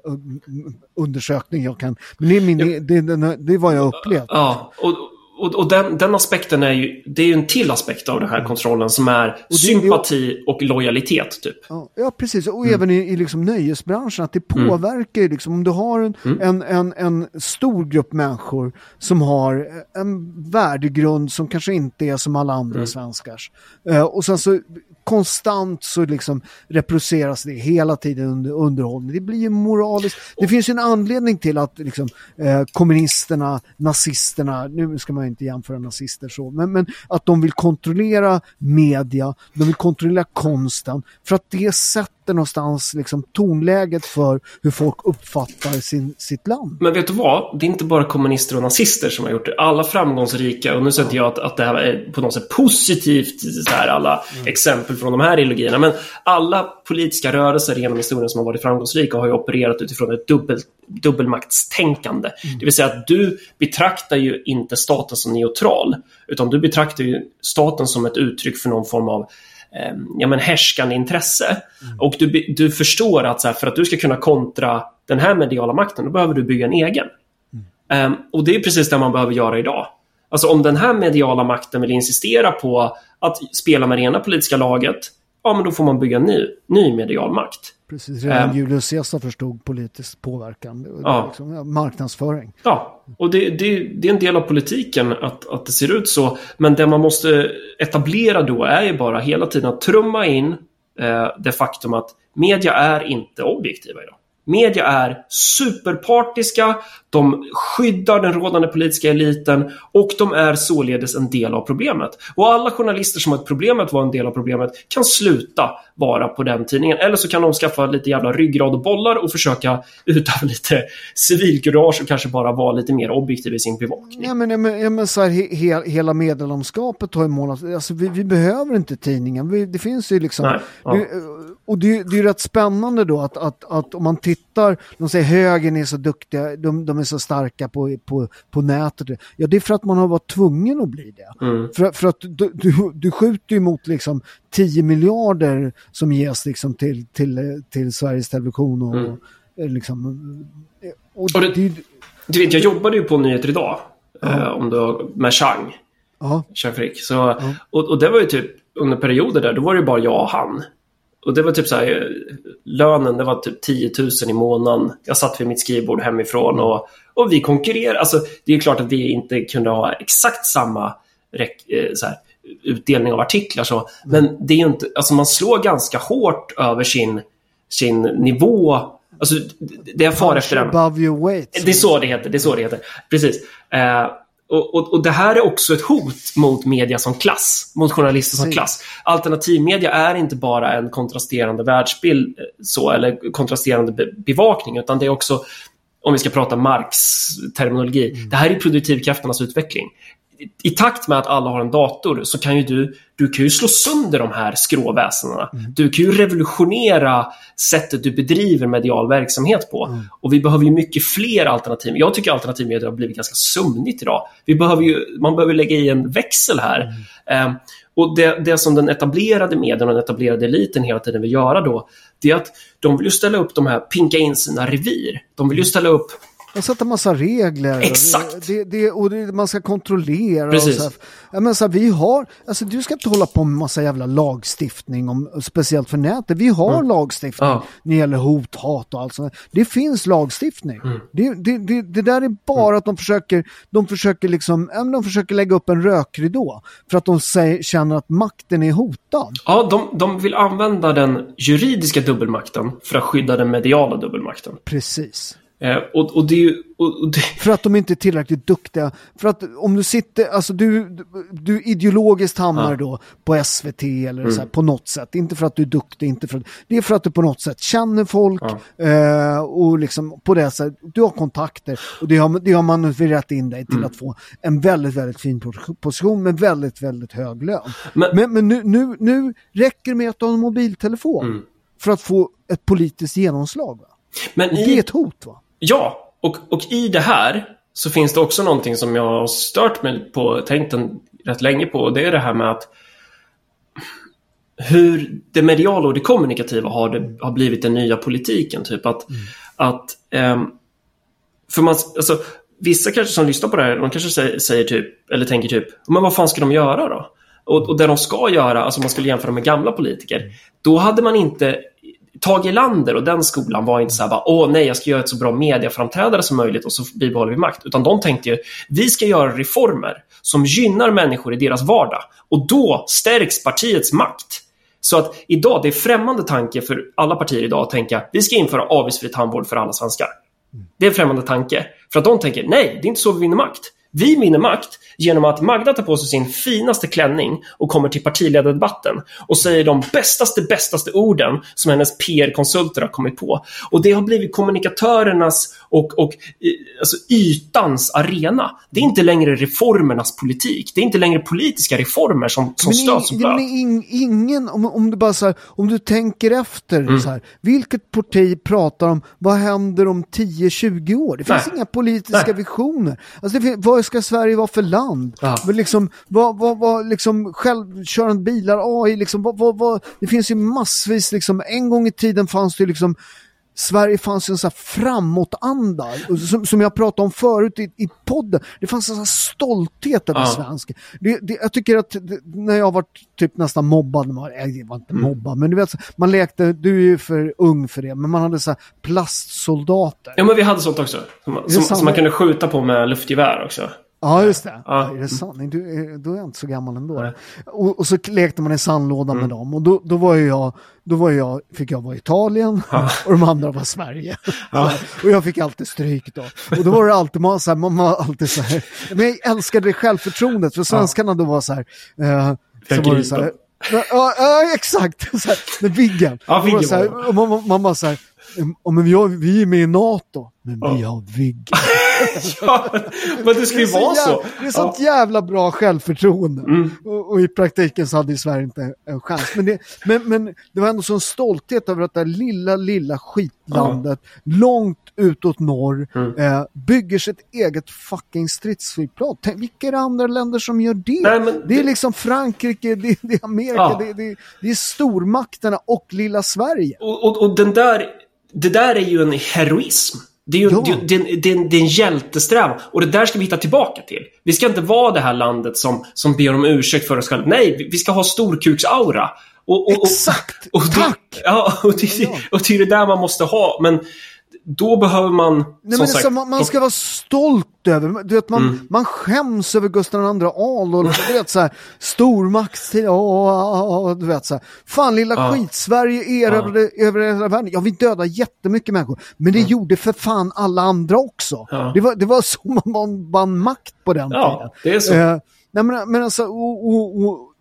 undersökning jag kan... Men det är, min, ja. det, det, det är vad jag upplevt. Ja, och, och, och den, den, aspekten är ju, det är ju en till aspekt av den här kontrollen som är och sympati och lojalitet. Typ. Ja, ja precis. Och mm. även i, i liksom nöjesbranschen, att det mm. påverkar ju liksom, om du har en, mm. en, en, en, stor grupp människor som har en värdegrund som kanske inte är som alla andra mm. svenskars. Uh, och sen så konstant så liksom reproduceras det hela tiden under underhållning. Det blir ju moraliskt. Det finns ju en anledning till att liksom, eh, kommunisterna, nazisterna, nu ska man inte jämföra nazister så, men, men att de vill kontrollera media, de vill kontrollera konsten för att det sätter sätter någonstans liksom tonläget för hur folk uppfattar sin, sitt land. Men vet du vad? Det är inte bara kommunister och nazister som har gjort det. Alla framgångsrika, och nu säger inte jag att, att det här är på något sätt positivt, så här, alla mm. exempel från de här ideologierna, men alla politiska rörelser genom historien som har varit framgångsrika har ju opererat utifrån ett dubbel, dubbelmaktstänkande. Mm. Det vill säga att du betraktar ju inte staten som neutral, utan du betraktar ju staten som ett uttryck för någon form av Ehm, ja, men härskande intresse. Mm. Och du, du förstår att så här, för att du ska kunna kontra den här mediala makten, då behöver du bygga en egen. Mm. Um, och det är precis det man behöver göra idag. Alltså om den här mediala makten vill insistera på att spela med det ena politiska laget, ja men då får man bygga ny, ny medial makt. Precis, redan um, Julius Caesar förstod politisk påverkan, ja. Liksom, marknadsföring. Ja, och det, det, det, är en del av politiken att, att det ser ut så. Men det man måste etablera då är ju bara hela tiden att trumma in eh, det faktum att media är inte objektiva idag. Media är superpartiska, de skyddar den rådande politiska eliten och de är således en del av problemet. Och alla journalister som har ett problem att vara en del av problemet kan sluta vara på den tidningen. Eller så kan de skaffa lite jävla ryggrad och bollar och försöka utöva lite civilkurage och kanske bara vara lite mer objektiv i sin bevakning. Ja, men, men, ja, men så här, he, hela medlemskapet har ju målat, alltså vi, vi behöver inte tidningen. Vi, det finns ju liksom, Nej, ja. vi, och det, det är ju rätt spännande då att, att, att om man tittar, de säger högern är så duktiga, de, de är så starka på, på, på nätet. Ja, det är för att man har varit tvungen att bli det. Mm. För, för att du, du, du skjuter ju mot liksom 10 miljarder som ges liksom till, till, till Sveriges Television och, mm. liksom... Och, och det, du vet, jag jobbade ju på Nyheter Idag, ja. eh, om du, med Chang. Ja. Chang Frick. Så, ja. och, och det var ju typ under perioder där, då var det ju bara jag och han och det var typ så här, lönen det var typ 10 000 i månaden. Jag satt vid mitt skrivbord hemifrån och, och vi konkurrerade. Alltså, det är klart att vi inte kunde ha exakt samma eh, så här, utdelning av artiklar. Så. Men det är ju inte, alltså man slår ganska hårt över sin, sin nivå. Alltså, det är far efter den. Above your weight. Det är så det heter. Det är så det heter. Precis. Eh, och, och, och, det här är också ett hot mot media som klass, mot journalister som klass. Alternativmedia är inte bara en kontrasterande världsbild eh, så, eller kontrasterande be bevakning, utan det är också, om vi ska prata Marx terminologi, mm. det här är produktivkrafternas utveckling. I takt med att alla har en dator så kan ju du, du kan ju slå sönder de här skråväsendena. Mm. Du kan ju revolutionera sättet du bedriver medial verksamhet på. Mm. Och vi behöver ju mycket fler alternativ. Jag tycker alternativmedia har blivit ganska sömnigt idag. Vi behöver ju, man behöver lägga i en växel här. Mm. Um, och det, det som den etablerade medien och den etablerade eliten hela tiden vill göra då, det är att de vill ju ställa upp de här, pinka in sina revir. De vill ju ställa upp man sätter massa regler. Exakt! Det, det, och det, man ska kontrollera. Precis. Och så här. Men så här, vi har, alltså, du ska inte hålla på med massa jävla lagstiftning, om, speciellt för nätet. Vi har mm. lagstiftning ja. när det gäller hot, hat och allt sånt. Det finns lagstiftning. Mm. Det, det, det, där är bara mm. att de försöker, de försöker liksom, de försöker lägga upp en rökridå. För att de säger, känner att makten är hotad. Ja, de, de vill använda den juridiska dubbelmakten för att skydda den mediala dubbelmakten. Precis. Eh, och, och, det, och, det... För att de inte är tillräckligt duktiga. För att om du sitter, alltså du, du ideologiskt hamnar ja. då på SVT eller mm. så här, på något sätt. Inte för att du är duktig, inte för att, det är för att du på något sätt känner folk ja. eh, och liksom på det sättet, du har kontakter och det har, det har manövrerat in dig till mm. att få en väldigt, väldigt fin position med väldigt, väldigt hög lön. Men, men, men nu, nu, nu räcker det med att du har en mobiltelefon mm. för att få ett politiskt genomslag. Va? Men i... Det är ett hot va? Ja, och, och i det här så finns det också någonting som jag har stört mig på, tänkt en, rätt länge på. Och det är det här med att hur det mediala och det kommunikativa har, det, har blivit den nya politiken. Typ att, mm. att um, för man, alltså, vissa kanske som lyssnar på det här, de kanske säger, säger, typ, eller tänker typ, men vad fan ska de göra då? Och, och det de ska göra, alltså om man skulle jämföra med gamla politiker, då hade man inte Tage Erlander och den skolan var inte så här bara, åh nej, jag ska göra ett så bra mediaframträdare som möjligt och så bibehåller vi makt. Utan de tänkte ju, vi ska göra reformer som gynnar människor i deras vardag. Och då stärks partiets makt. Så att idag, det är främmande tanke för alla partier idag att tänka, vi ska införa avgiftsfri tandvård för alla svenskar. Det är en främmande tanke. För att de tänker, nej, det är inte så vi vinner makt. Vi vinner makt genom att Magda tar på sig sin finaste klänning och kommer till partiledardebatten och säger de bästaste, bästaste orden som hennes PR-konsulter har kommit på. Och det har blivit kommunikatörernas och, och alltså ytans arena. Det är inte längre reformernas politik. Det är inte längre politiska reformer som, som stöds och Men in, ingen, om, om du bara så här, om du tänker efter mm. så här, vilket parti pratar om vad händer om 10-20 år? Det finns Nej. inga politiska Nej. visioner. Alltså det, vad ska Sverige vara för land? Ja. Men liksom, vad, vad, vad, liksom självkörande bilar, AI, liksom, vad, vad, vad, det finns ju massvis, liksom, en gång i tiden fanns det liksom Sverige fanns en sån här framåtanda, som, som jag pratade om förut i, i podden. Det fanns en sån stolthet över ja. svensk. Det, det, jag tycker att det, när jag var typ nästan mobbad, man, jag var inte mm. mobbad, men du vet, man lekte, du är ju för ung för det, men man hade så här plastsoldater. Ja men vi hade sånt också, som, som, som man kunde skjuta på med luftgevär också. Ja, just det. Ja. Är det sant? Du, då är jag inte så gammal ändå. Och, och, så lekte man i sandlådan mm. med dem. Och då, då var jag, då var jag, fick jag vara Italien ja. och de andra var Sverige. Ja. och jag fick alltid stryk då. Och då var det alltid, man, så här, man var alltid så här, men jag älskade det självförtroendet. För svenskarna då var så här, eh, så var det så här, Ja, ja, exakt. Så här, med Viggen. Ja, Viggen man, man, man bara så här, Ja, men vi, har, vi är med i NATO, men ja. vi har Viggen. ja, men det ska ju vara så. Det är sånt ja. jävla bra självförtroende. Mm. Och, och, i praktiken så hade ju Sverige inte en chans. Men det, men, men det var ändå sån stolthet över att det här lilla, lilla skitlandet, ja. långt utåt norr, mm. eh, bygger sitt eget fucking stridsflygplan. Tänk, vilka är det andra länder som gör det? Nej, det är det... liksom Frankrike, det, det är Amerika, ja. det, det, det, är stormakterna och lilla Sverige. Och, och, och den där, det där är ju en heroism. Det är ju ja. det, det, det, det är en hjältesträvan och det där ska vi hitta tillbaka till. Vi ska inte vara det här landet som, som ber om ursäkt för oss själva. Nej, vi ska ha storkuksaura. Och, och, Exakt! Och, och Tack! Ja, och det, och det är det där man måste ha. Men då behöver man... Nej, men sagt, så, man, man, ska vara stolt över, du vet, man, mm. man skäms över Gustav II Adolf, du vet så här, stormaktstid, du vet så här. Fan lilla ja. skit-Sverige erövrade ja. över hela världen. Ja, vi dödade jättemycket människor, men det mm. gjorde för fan alla andra också. Ja. Det, var, det var så man vann makt på den ja, tiden. det är så. Eh, nej, men, men alltså, och, och, och,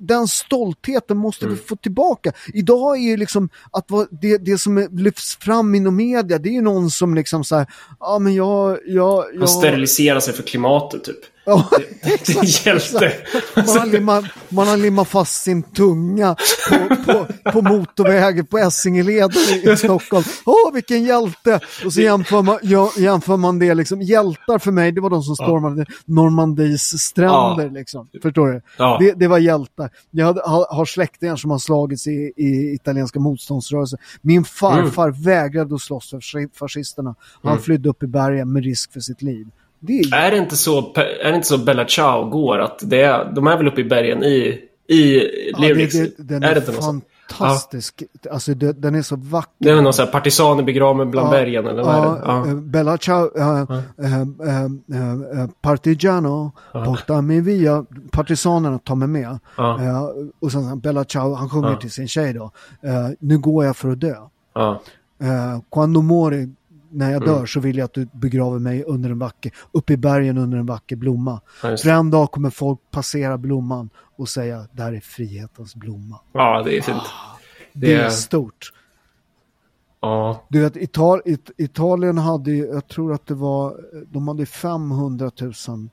den stoltheten måste mm. vi få tillbaka. Idag är ju liksom att det, det som lyfts fram inom media, det är ju någon som liksom så här, ja men jag, jag, jag... Han steriliserar sig för klimatet typ. Ja, är hjälte. Man har, limmat, man har limmat fast sin tunga på, på, på motorvägen på Essingeleden i, Stockholm. Åh, vilken hjälte! Och så jämför man, ja, jämför man det, liksom. hjältar för mig, det var de som stormade Normandies stränder. Ja. Liksom. Förstår du? Ja. Det, det var hjältar. Jag hade, har, har släktingar som har slagits i, i italienska motståndsrörelsen. Min farfar Mm. vägrade att slåss för fasci- fascisterna. Han flydde upp i bergen med risk för sitt liv. Det är Är det inte så, är det inte så Bella Ciao går? Att det är, de är väl uppe i bergen i, i Ja, det, Lyrics? det, den är är, det fantastisk. Alltså det, den är så vacker. Det är väl någon sån här partisaner begraven bland Ja, bergen eller vad är det? ja, eh, Bella Ciao, eh, eh, eh, Partigiano, portami via, partisanerna tar mig med. Ja. Eh, och sen Bella Ciao, han sjunger Ja. till sin tjej då, eh, nu går jag för att dö. Ja. Quando mori, när jag Mm. dör så vill jag att du begraver mig under en vacker, uppe i bergen under en vacker blomma. Ja, För en dag kommer folk passera blomman och säga, där är frihetens blomma. ja, det är fint. Det, Det är stort. Ja. Du vet, Ital It Italien hade jag tror att det var, de hade 500 000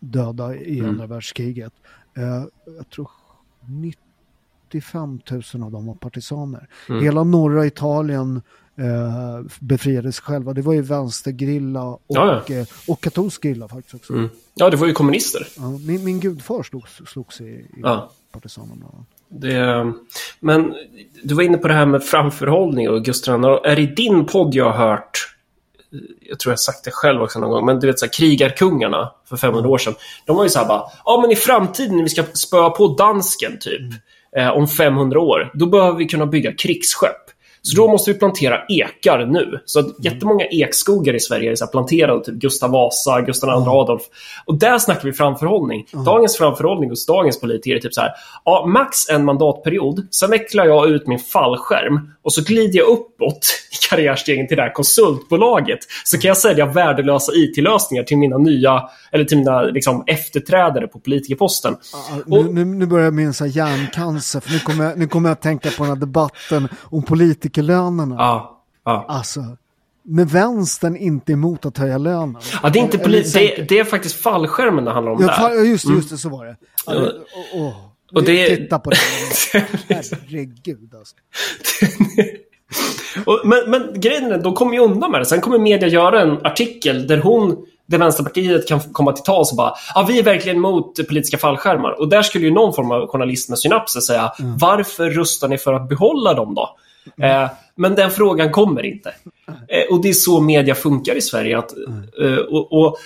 döda i Mm. andra världskriget. Eh, jag tror 95 000 av dem var partisaner. Mm. Hela norra Italien eh, befriades själva. Det var ju vänstergrilla och, Ja, eh, och katolsk grilla faktiskt också. Mm. ja, det var ju kommunister. Ja, min, min gudfar slogs, slogs i, i Ja. partisanerna. Det, men du var inne på det här med framförhållning och Gustav II. Är det i din podd jag har hört, jag tror jag har sagt det själv också någon gång, men du vet så här, krigarkungarna för 500 år sedan. De var ju så här bara, ja men i framtiden när vi ska spöa på dansken typ, eh, om 500 år, då behöver vi kunna bygga krigsskepp. Så då måste vi plantera ekar nu. Så att jättemånga ekskogar i Sverige är så planterade, typ Gustav Vasa, Gustav II Adolf. Och där snackar vi framförhållning. Dagens framförhållning hos dagens politiker är typ så här, ja, max en mandatperiod, sen vecklar jag ut min fallskärm och så glider jag uppåt i karriärstegen till det här konsultbolaget. Så kan jag sälja värdelösa IT-lösningar till mina nya, eller till mina liksom, efterträdare på politikerposten. Ja, Nu, nu, börjar jag minnas hjärncancer, för nu kommer, jag, nu kommer jag att tänka på den här debatten om politikerlönerna. Ja, ja. Alltså, med vänstern inte emot att höja lönen. Ja, det är inte Eller poli- sänka- det, det är faktiskt fallskärmen det handlar om Ja, där. just, just det, så var det. Det- åh, åh. Och det- Titta på det. Herregud alltså. Och, men, men grejen är, de kommer ju undan med det. Sen kommer media göra en artikel där hon, där Vänsterpartiet kan komma till tals och bara ja, vi är verkligen emot politiska fallskärmar. Och där skulle ju någon form av journalist med synapser säga varför röstar ni för att behålla dem då? Eh, men den frågan kommer inte. Eh, och det är så media funkar i Sverige. Att, eh, och, och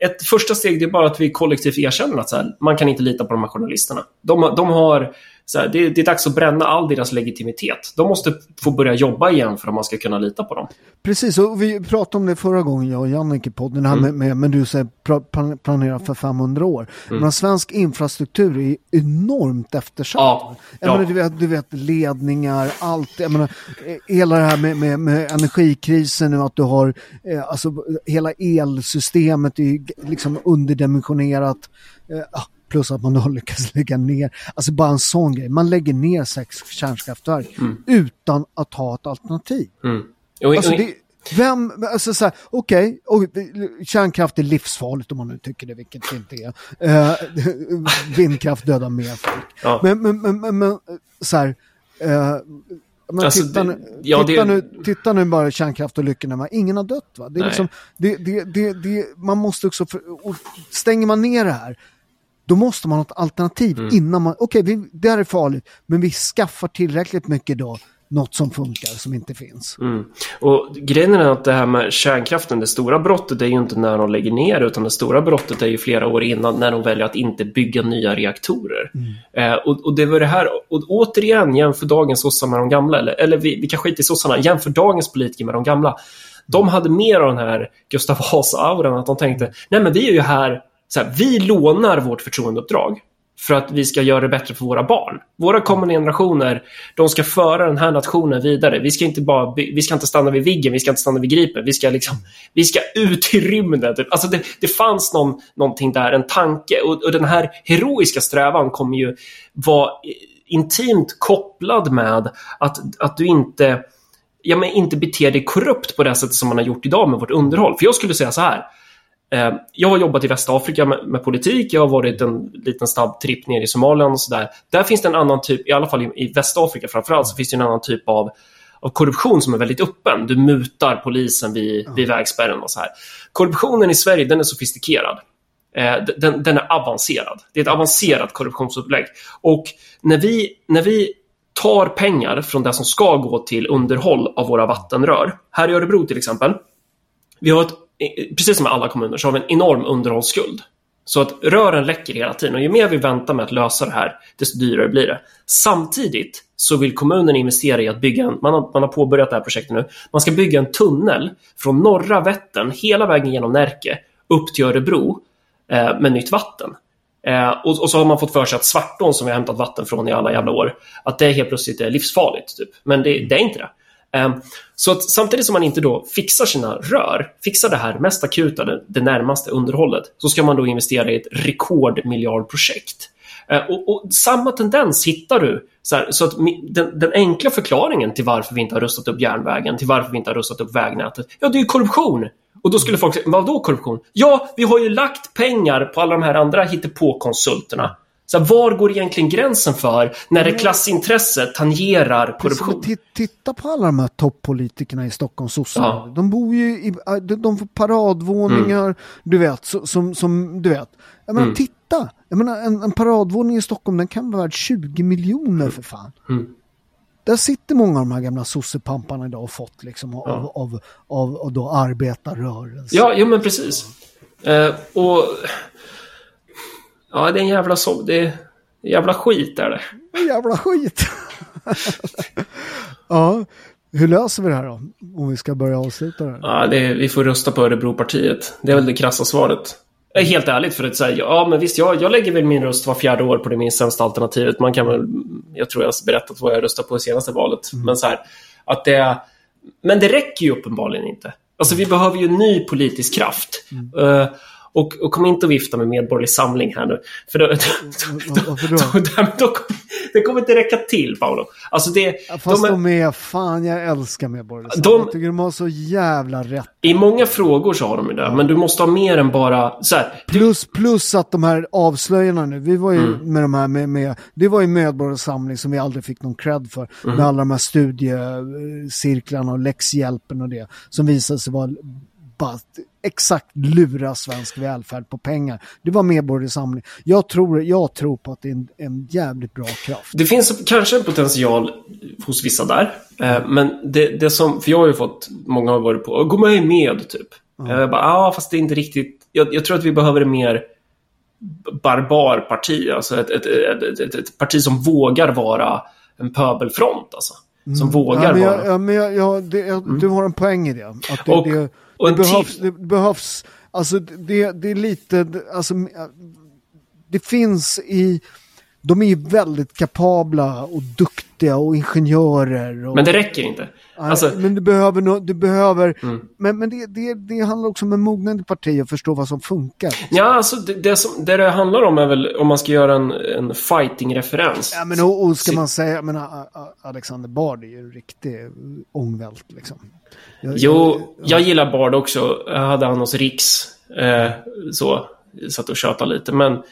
ett första steg är bara att vi kollektivt erkänner att så här, man kan inte lita på de här journalisterna. De, de har, så här, det, det är dags att bränna all deras legitimitet. De måste få börja jobba igen för att man ska kunna lita på dem. Precis, och vi pratade om det förra gången, jag och Jannik i podden, här med, med, med du säger planera för 500 år. Men svensk infrastruktur är enormt eftersatt. Ja, ja. menar, du, vet, du vet ledningar, allt. Jag menar, hela det här med, med, med energikrisen nu, att du har eh, alltså, hela elsystemet är liksom underdimensionerat. Eh, ah, plus att man då lyckas lägga ner, alltså bara en sån grej. Man lägger ner sex kärnkraftverk utan att ha ett alternativ. Mm. Och, Alltså det, vem, alltså så här, okej, och kärnkraft är livsfarligt om man nu tycker det, vilket det inte är. Eh, vindkraft dödar mer folk. Ja. Men, men, men, men, men så här, eh, men Alltså, titta, det- nu, ja, titta, det- nu, titta nu bara kärnkraft och lyckorna, ingen har dött va? Det är Nej. liksom, det, det, det, man måste också, för, stänger man ner det här, då måste man ha ett alternativ Mm. innan man, okej vi- det här är farligt, men vi skaffar tillräckligt mycket då, något som funkar som inte finns. mm. och grejen är att det här med kärnkraften, det stora brottet är ju inte när de lägger ner utan det stora brottet är ju flera år innan när de väljer att inte bygga nya reaktorer. Eh, och, och det var det här, och återigen jämför dagens sossar med de gamla, eller, eller vi, vi kan skita i sossarna, jämför dagens politiker med de gamla. De hade mer av den här Gustav Vasa-auran, att de tänkte, nej men vi är ju här, så här vi lånar vårt förtroendeuppdrag för att vi ska göra det bättre för våra barn. Våra kommande generationer, de ska föra den här nationen vidare. Vi ska inte bara, vi ska inte stanna vid Viggen, vi ska inte stanna vid Gripen. Vi ska liksom, vi ska ut i rymden. Alltså det, det fanns någon, någonting där, en tanke. Och, och den här heroiska strävan kommer ju vara intimt kopplad med att, att du inte, ja, men inte beter dig korrupt på det sättet som man har gjort idag med vårt underhåll. För jag skulle säga så här, jag har jobbat i Västafrika med, med, politik, jag har varit en liten snabb tripp ner i Somalia och sådär. Där finns det en annan typ, i alla fall i, i Västafrika framförallt, så finns det en annan typ av av korruption som är väldigt öppen. Du mutar polisen vid, vid vägspärren och så här. Korruptionen i Sverige, den är sofistikerad. Eh, den, den, är avancerad. Det är ett avancerat korruptionsupplägg. Och när vi, när vi tar pengar från det som ska gå till underhåll av våra vattenrör. Här i Örebro till exempel. Vi har ett, precis som i alla kommuner så har vi en enorm underhållsskuld. Så att rören läcker hela tiden och ju mer vi väntar med att lösa det här, desto dyrare blir det. Samtidigt så vill kommunen investera i att bygga en, man har, man har påbörjat det här projektet nu, man ska bygga en tunnel från norra Vättern hela vägen genom Närke upp till Örebro eh, med nytt vatten. Eh, och, och, så har man fått för sig att Svartån som vi har hämtat vatten från i alla jävla år, att det helt plötsligt är livsfarligt. Typ. Men det, det är inte det. Ehm, så att samtidigt som man inte då fixar sina rör, fixar det här mest akuta, det, närmaste underhållet, så ska man då investera i ett rekordmiljardprojekt. Ehm, och, och, samma tendens hittar du. Så, här, så att den, den, enkla förklaringen till varför vi inte har rustat upp järnvägen, till varför vi inte har rustat upp vägnätet, ja det är ju korruption. Och då skulle folk säga, vadå korruption? Ja, vi har ju lagt pengar på alla de här andra hittepåkonsulterna. Så var går egentligen gränsen för när det klassintresset tangerar korruption? Titta på alla de här toppolitikerna i Stockholm, sossarna. Ja. De bor ju i, de får paradvåningar, mm. du vet, som, som, du vet. Jag menar, mm. titta! Jag menar, en, en paradvåning i Stockholm, den kan vara värd 20 miljoner för fan. Mm. Där sitter många av de här gamla sossepamparna idag och fått liksom av, ja. av, av, av då arbetarrörelsen. Ja, ja men precis. Eh, och ja, det är en jävla så, det är jävla skit är det. En jävla skit. ja, hur löser vi det här då? Om vi ska börja avsluta det här. Ja, det vi får rösta på Örebropartiet. Det är väl det krassa svaret. Helt ärligt för att säga, ja men visst, jag, jag lägger väl min röst var fjärde år på det minst sämsta alternativet. Man kan väl, jag tror jag har berättat vad jag röstar på i senaste valet. Mm. Men så här, att det, men det räcker ju uppenbarligen inte. Alltså vi behöver ju ny politisk kraft. Mm. Uh, och, och kom inte och vifta med Medborgerlig Samling här nu. För då, då, då, då, då, det kommer inte räcka till, Paolo. Alltså det, ja, fast de är, de är, fan jag älskar Medborgerlig Samling. De, jag tycker de har så jävla rätt. I många frågor så har de ju det, men du måste ha mer än bara så här, Plus, plus att de här avslöjarna nu, vi var ju mm. med de här med, med, det var ju Medborgerlig Samling som vi aldrig fick någon cred för. Mm. Med alla de här studiecirklarna och läxhjälpen och det. Som visade sig vara bara exakt lura svensk välfärd på pengar. Det var medborgarsamling. Jag tror, jag tror på att det är en, en jävligt bra kraft. Det finns kanske en potential hos vissa där. Eh, men det, det som, för jag har ju fått, många har varit på, gå med med typ. Mm. Jag bara, ja fast det är inte riktigt, jag, jag tror att vi behöver en mer barbarparti. Alltså ett, ett, ett, ett, ett parti som vågar vara en pöbelfront. Alltså. Som mm. vågar ja, men jag, vara... Ja, men jag, jag, det, jag, mm. Du har en poäng i det. Att det, och, det, det behövs, det behövs, alltså det, det är lite, alltså det finns i, de är väldigt kapabla och duktiga och ingenjörer. Och, men det räcker inte. Alltså, men du behöver, no, du behöver mm. men, men det, det, det handlar också om en mognande parti och förstå vad som funkar. Ja, alltså det, det, som, det det handlar om är väl om man ska göra en, en fighting-referens. Ja, men och, och ska man säga, menar, Alexander Bard är ju en riktig ångvält liksom. Jag, jo, jag, jag gillar Bard också. Jag hade han hos Riks. Eh, så, satt och tjatade lite. Men,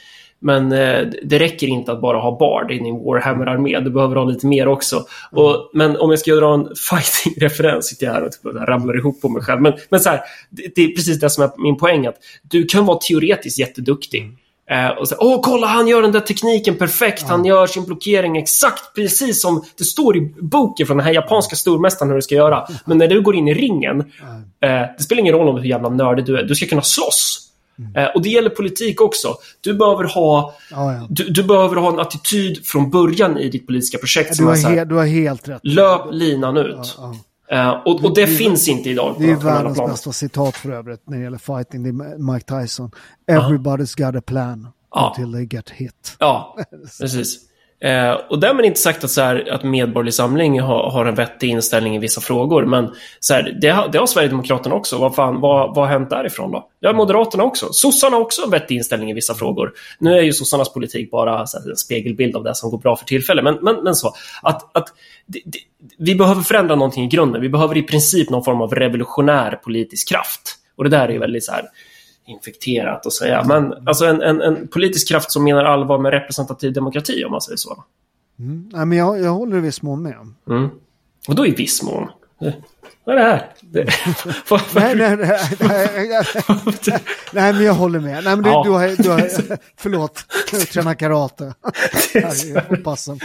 men eh, det räcker inte att bara ha Bard in i Warhammer-armé. Du behöver ha lite mer också. Mm. Och, men om jag ska dra en fighting-referens, sitter jag här och typ ramlar ihop på mig själv. Men, men så här, det, det, är precis det som är min poäng. Att du kan vara teoretiskt jätteduktig. Mm. Eh, och så, åh kolla han gör den där tekniken perfekt, ja. han gör sin blockering exakt precis som det står i boken från den här japanska stormästaren hur du ska göra. Men när du går in i ringen, eh, det spelar ingen roll om hur jävla nördig du är, du ska kunna slåss. Mm. Och det gäller politik också. Du behöver, ha, ja, ja. Du, du, behöver ha en attityd från början i ditt politiska projekt. Ja, du, har som här, du har helt rätt. Löp linan ut. Uh, och, och, det, det finns inte idag. Det är världens bästa citat för övrigt när det gäller fighting. Det är Mike Tyson. Everybody's got a plan ja. until they get hit. Ja, precis. Eh, och därmed inte sagt att, så här, att Medborgerlig Samling har, har, en vettig inställning i vissa frågor, men så här, det, har, det har Sverigedemokraterna också. Vad, fan, vad, vad har hänt därifrån då? Det har Moderaterna också. Sossarna har också en vettig inställning i vissa frågor. Nu är ju sossarnas politik bara här, en spegelbild av det som går bra för tillfället, men, men, men så. Att, att det, det, vi behöver förändra någonting i grunden. Vi behöver i princip någon form av revolutionär politisk kraft. Och det där är väldigt så här infekterat att säga. Men alltså en, en, en politisk kraft som menar allvar med representativ demokrati om man säger så. Mm. Nej, men jag, jag håller i viss mån med. Mm. Och då i viss mån? Vad är det här? Det, nej, nej, nej, nej, nej, men jag håller med. Nej, men du, Ja. du har, du har, förlåt, jag tränar karate. Passen.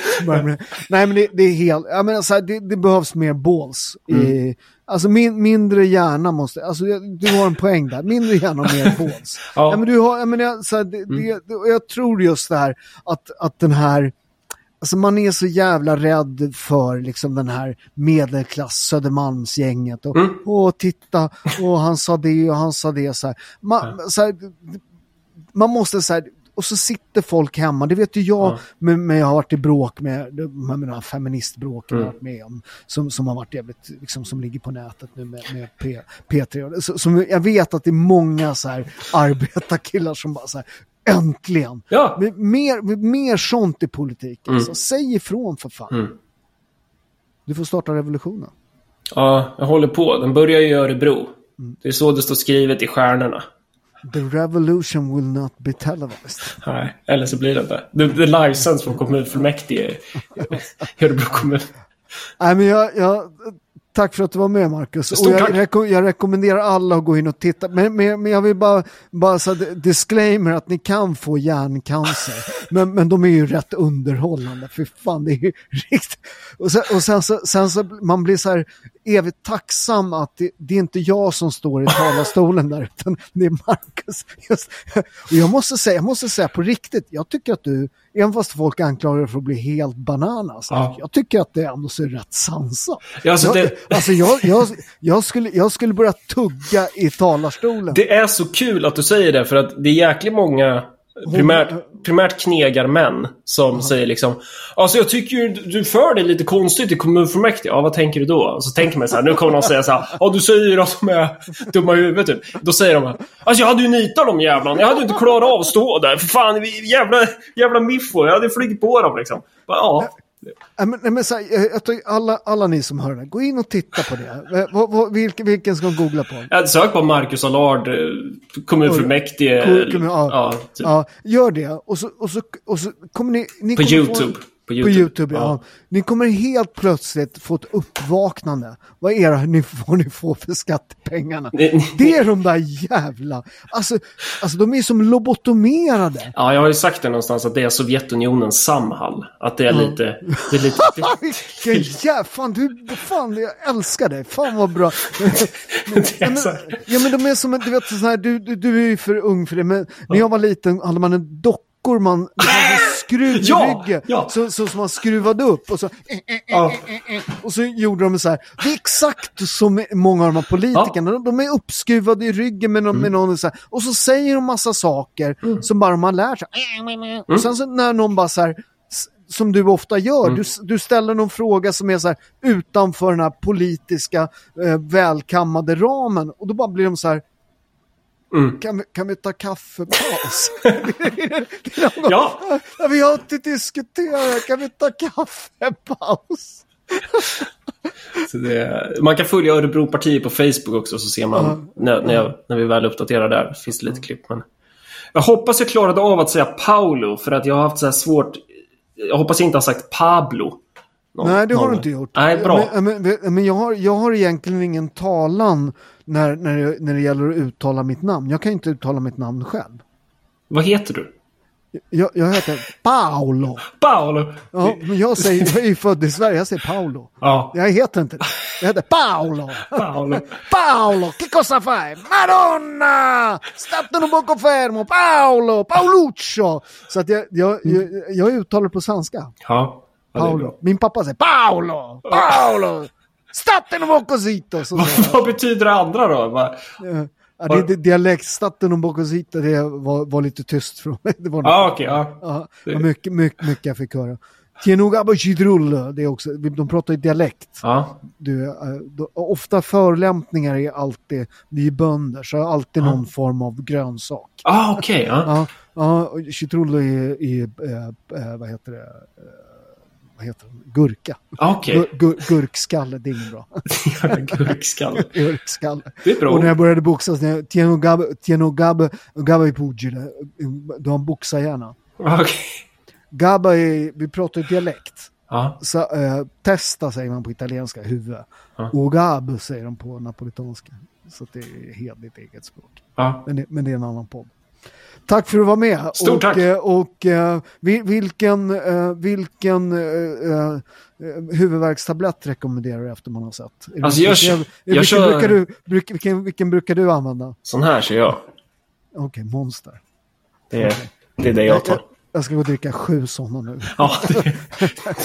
Nej, men det, det är helt, jag menar, så här, det, det behövs mer balls. I, alltså min, mindre hjärna måste, alltså du har en poäng där, mindre hjärna och mer balls. Ja. Ja. men du har, jag, jag, så här, det, det, det, och jag tror just det här att, att den här, Alltså man är så jävla rädd för liksom den här medelklass Södermalmsgänget. Och, Åh, titta, och han sa det och han sa det. Så här. Man, så här, man måste så här, och så sitter folk hemma, det vet ju jag, men, men jag har varit i bråk med, med de här feministbråken jag har varit med om, som, som har varit jävligt, liksom, som ligger på nätet nu med, med P, P3. Så, som, jag vet att det är många så här arbetarkillar som bara så här, äntligen! Ja. Mer, mer sånt i politiken. Så säg ifrån för fan. Mm. Du får starta revolutionen. ja, jag håller på. Den börjar ju i Örebro. Det är så det står skrivet i stjärnorna. The revolution will not be televised. Nej, eller så blir det inte. Det, det är licens från kommunfullmäktige i Örebro kommun. Nej, men jag, jag, tack för att du var med Marcus. Och jag, reko- jag rekommenderar alla att gå in och titta. Men, men, men jag vill bara, bara här, disclaimer att ni kan få hjärncancer. Men, men de är ju rätt underhållande. För fan, det är ju riktigt. Och sen, och sen, så, sen så man blir så här evigt tacksam att det, det är inte jag som står i talarstolen där, utan det är Marcus. Just, och jag måste säga, jag måste säga på riktigt, jag tycker att du, även fast folk anklagar dig för att bli helt bananas, Ja. jag tycker att det ändå ser rätt sansat. Ja, alltså jag, det- alltså jag, jag, jag, skulle, jag skulle börja tugga i talarstolen. Det är så kul att du säger det, för att det är jäkligt många primärt, primärt knegarmän som säger liksom Alltså jag tycker ju du för dig lite konstigt i kommunfullmäktige. Ja, vad tänker du då? Och så tänker man så här, nu kommer någon säga så här, Ja, du säger att de är dumma i huvudet typ. Då säger de Alltså jag hade ju nitat dem jävlarna. Jag hade ju inte klarat av att stå där. För fan, jävla, jävla miffo. Jag hade flugit på dem liksom. Bara, Ja. Men, men så här, jag, tycker alla, alla ni som hör det här, gå in och titta på det. Eh, vad- vad- vilken, vilken ska man googla på? Jag sök på Marcus Allard, eh, kommunfullmäktige. Cool, kom- ja, Ja, ja, typ. gör det. Och så, och så, och så kommer ni... ni På kommer YouTube. Få, På på YouTube. YouTube, ja. Ja. Ni kommer helt plötsligt få ett uppvaknande. Vad är det ni, vad ni får för skattepengarna? Ni- Det är de där jävla... Alltså, alltså de är som lobotomerade. Ja, jag har ju sagt det någonstans att det är Sovjetunionens Samhall. Att det är lite... Det är lite Vilken jävla... Fan, du, fan, jag älskar dig. Fan vad bra. det Ja men, ja men de är som, du vet så här, du, du, du är ju för ung för det, men när jag var liten hade man en dockor man, man skruv i Ja, ryggen, ja. så, så som man skruvade upp och så, Ja. och så gjorde de så här. Det är exakt som många av de här politikerna, de, de är uppskruvade i ryggen med, någon, med Mm. någon så här, och så säger de massa saker som bara man lär sig. Mm. Och sen så när någon bara så här, som du ofta gör, Mm. du, du ställer någon fråga som är så här utanför den här politiska eh, välkammade ramen och då bara blir de så här Mm. kan, vi, kan vi ta kaffepaus? Ja. vi har inte diskuterat, kan vi ta kaffepaus? Så det, man kan följa Örebropartiet på Facebook också så ser man när, när, jag, när vi väl uppdaterar där. finns det lite klipp. Men jag hoppas jag klarade av att säga Paolo för att jag har haft så här svårt. Jag hoppas jag inte har sagt Pablo. Någon- Nej, det har någon du inte gjort. Nej, bra. Men, men, men jag, har, jag har egentligen ingen talan när, när, det, när det gäller att uttala mitt namn. Jag kan inte uttala mitt namn själv. Vad heter du? Jag, jag heter Paolo. Paolo! Ja, men jag, säger, jag är ju född i Sverige, jag säger Paolo. Ja, Jag heter inte det. Jag heter Paolo. Paolo. Paolo, che cosa fai? Madonna! Statene un poco fermo! Paolo! Paoluccio! Så att jag, jag, jag, jag uttalar på svenska. Ja. Ja är Paolo. Min pappa säger Paolo! Paolo! Zitto! Så säger Vad betyder det andra då? Va-. Ja, det, det, dialekt, un poco zitto, det var, var lite tyst från mig. Det var, Ja, okej. ja. ja, det mycket, mycket, mycket jag fick höra. Chidrulle, det är också, de pratar ju dialekt. ja. Du, eh, ofta förolämpningar är alltid, vi är bönder, så alltid någon form av grönsak. Ah, okej. ja. Ja, ja och citrullo är, är eh, eh, vad heter det, heter det? Gurka. Okej, Gur, gur, gurkskalle, det är inget bra. gurkskalle. Gurkskalle. Det är bra. Och när jag började boxas, när jag- Tieno Gabe, Tieno Gabe, Gabe Pugile, du har en boxarhjärna. Okej. Gabba är, vi pratar ju dialekt. Ja, Så, eh, testa säger man på italienska, huvud. Ja. Och gab säger de på napolitanska. Så det är helt ditt eget språk. ja. Men det, men det är en annan podd. Tack för att du var med. Stort och, tack. eh, Och eh, vi- vilken, eh, vilken eh, huvudvärkstablett rekommenderar du efter man har sett? Alltså, jag vilken- kör- vilken, jag kör- brukar du, vilken, vilken brukar du använda? Sån här ser jag. Okej, Monster. Det är det, är det jag tar. Jag ska gå och dricka sju sådana nu. Ja, det,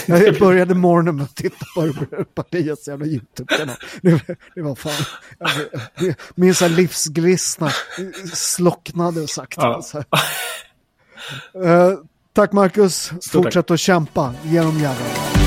Jag började morgonen med att titta på partiets jävla YouTube-kanal. Det, det var fan... jag- Min så här livsglistna slocknade sakta. Ja. Så. Eh, tack Marcus. Stort Fortsätt att kämpa. Genom jävlar.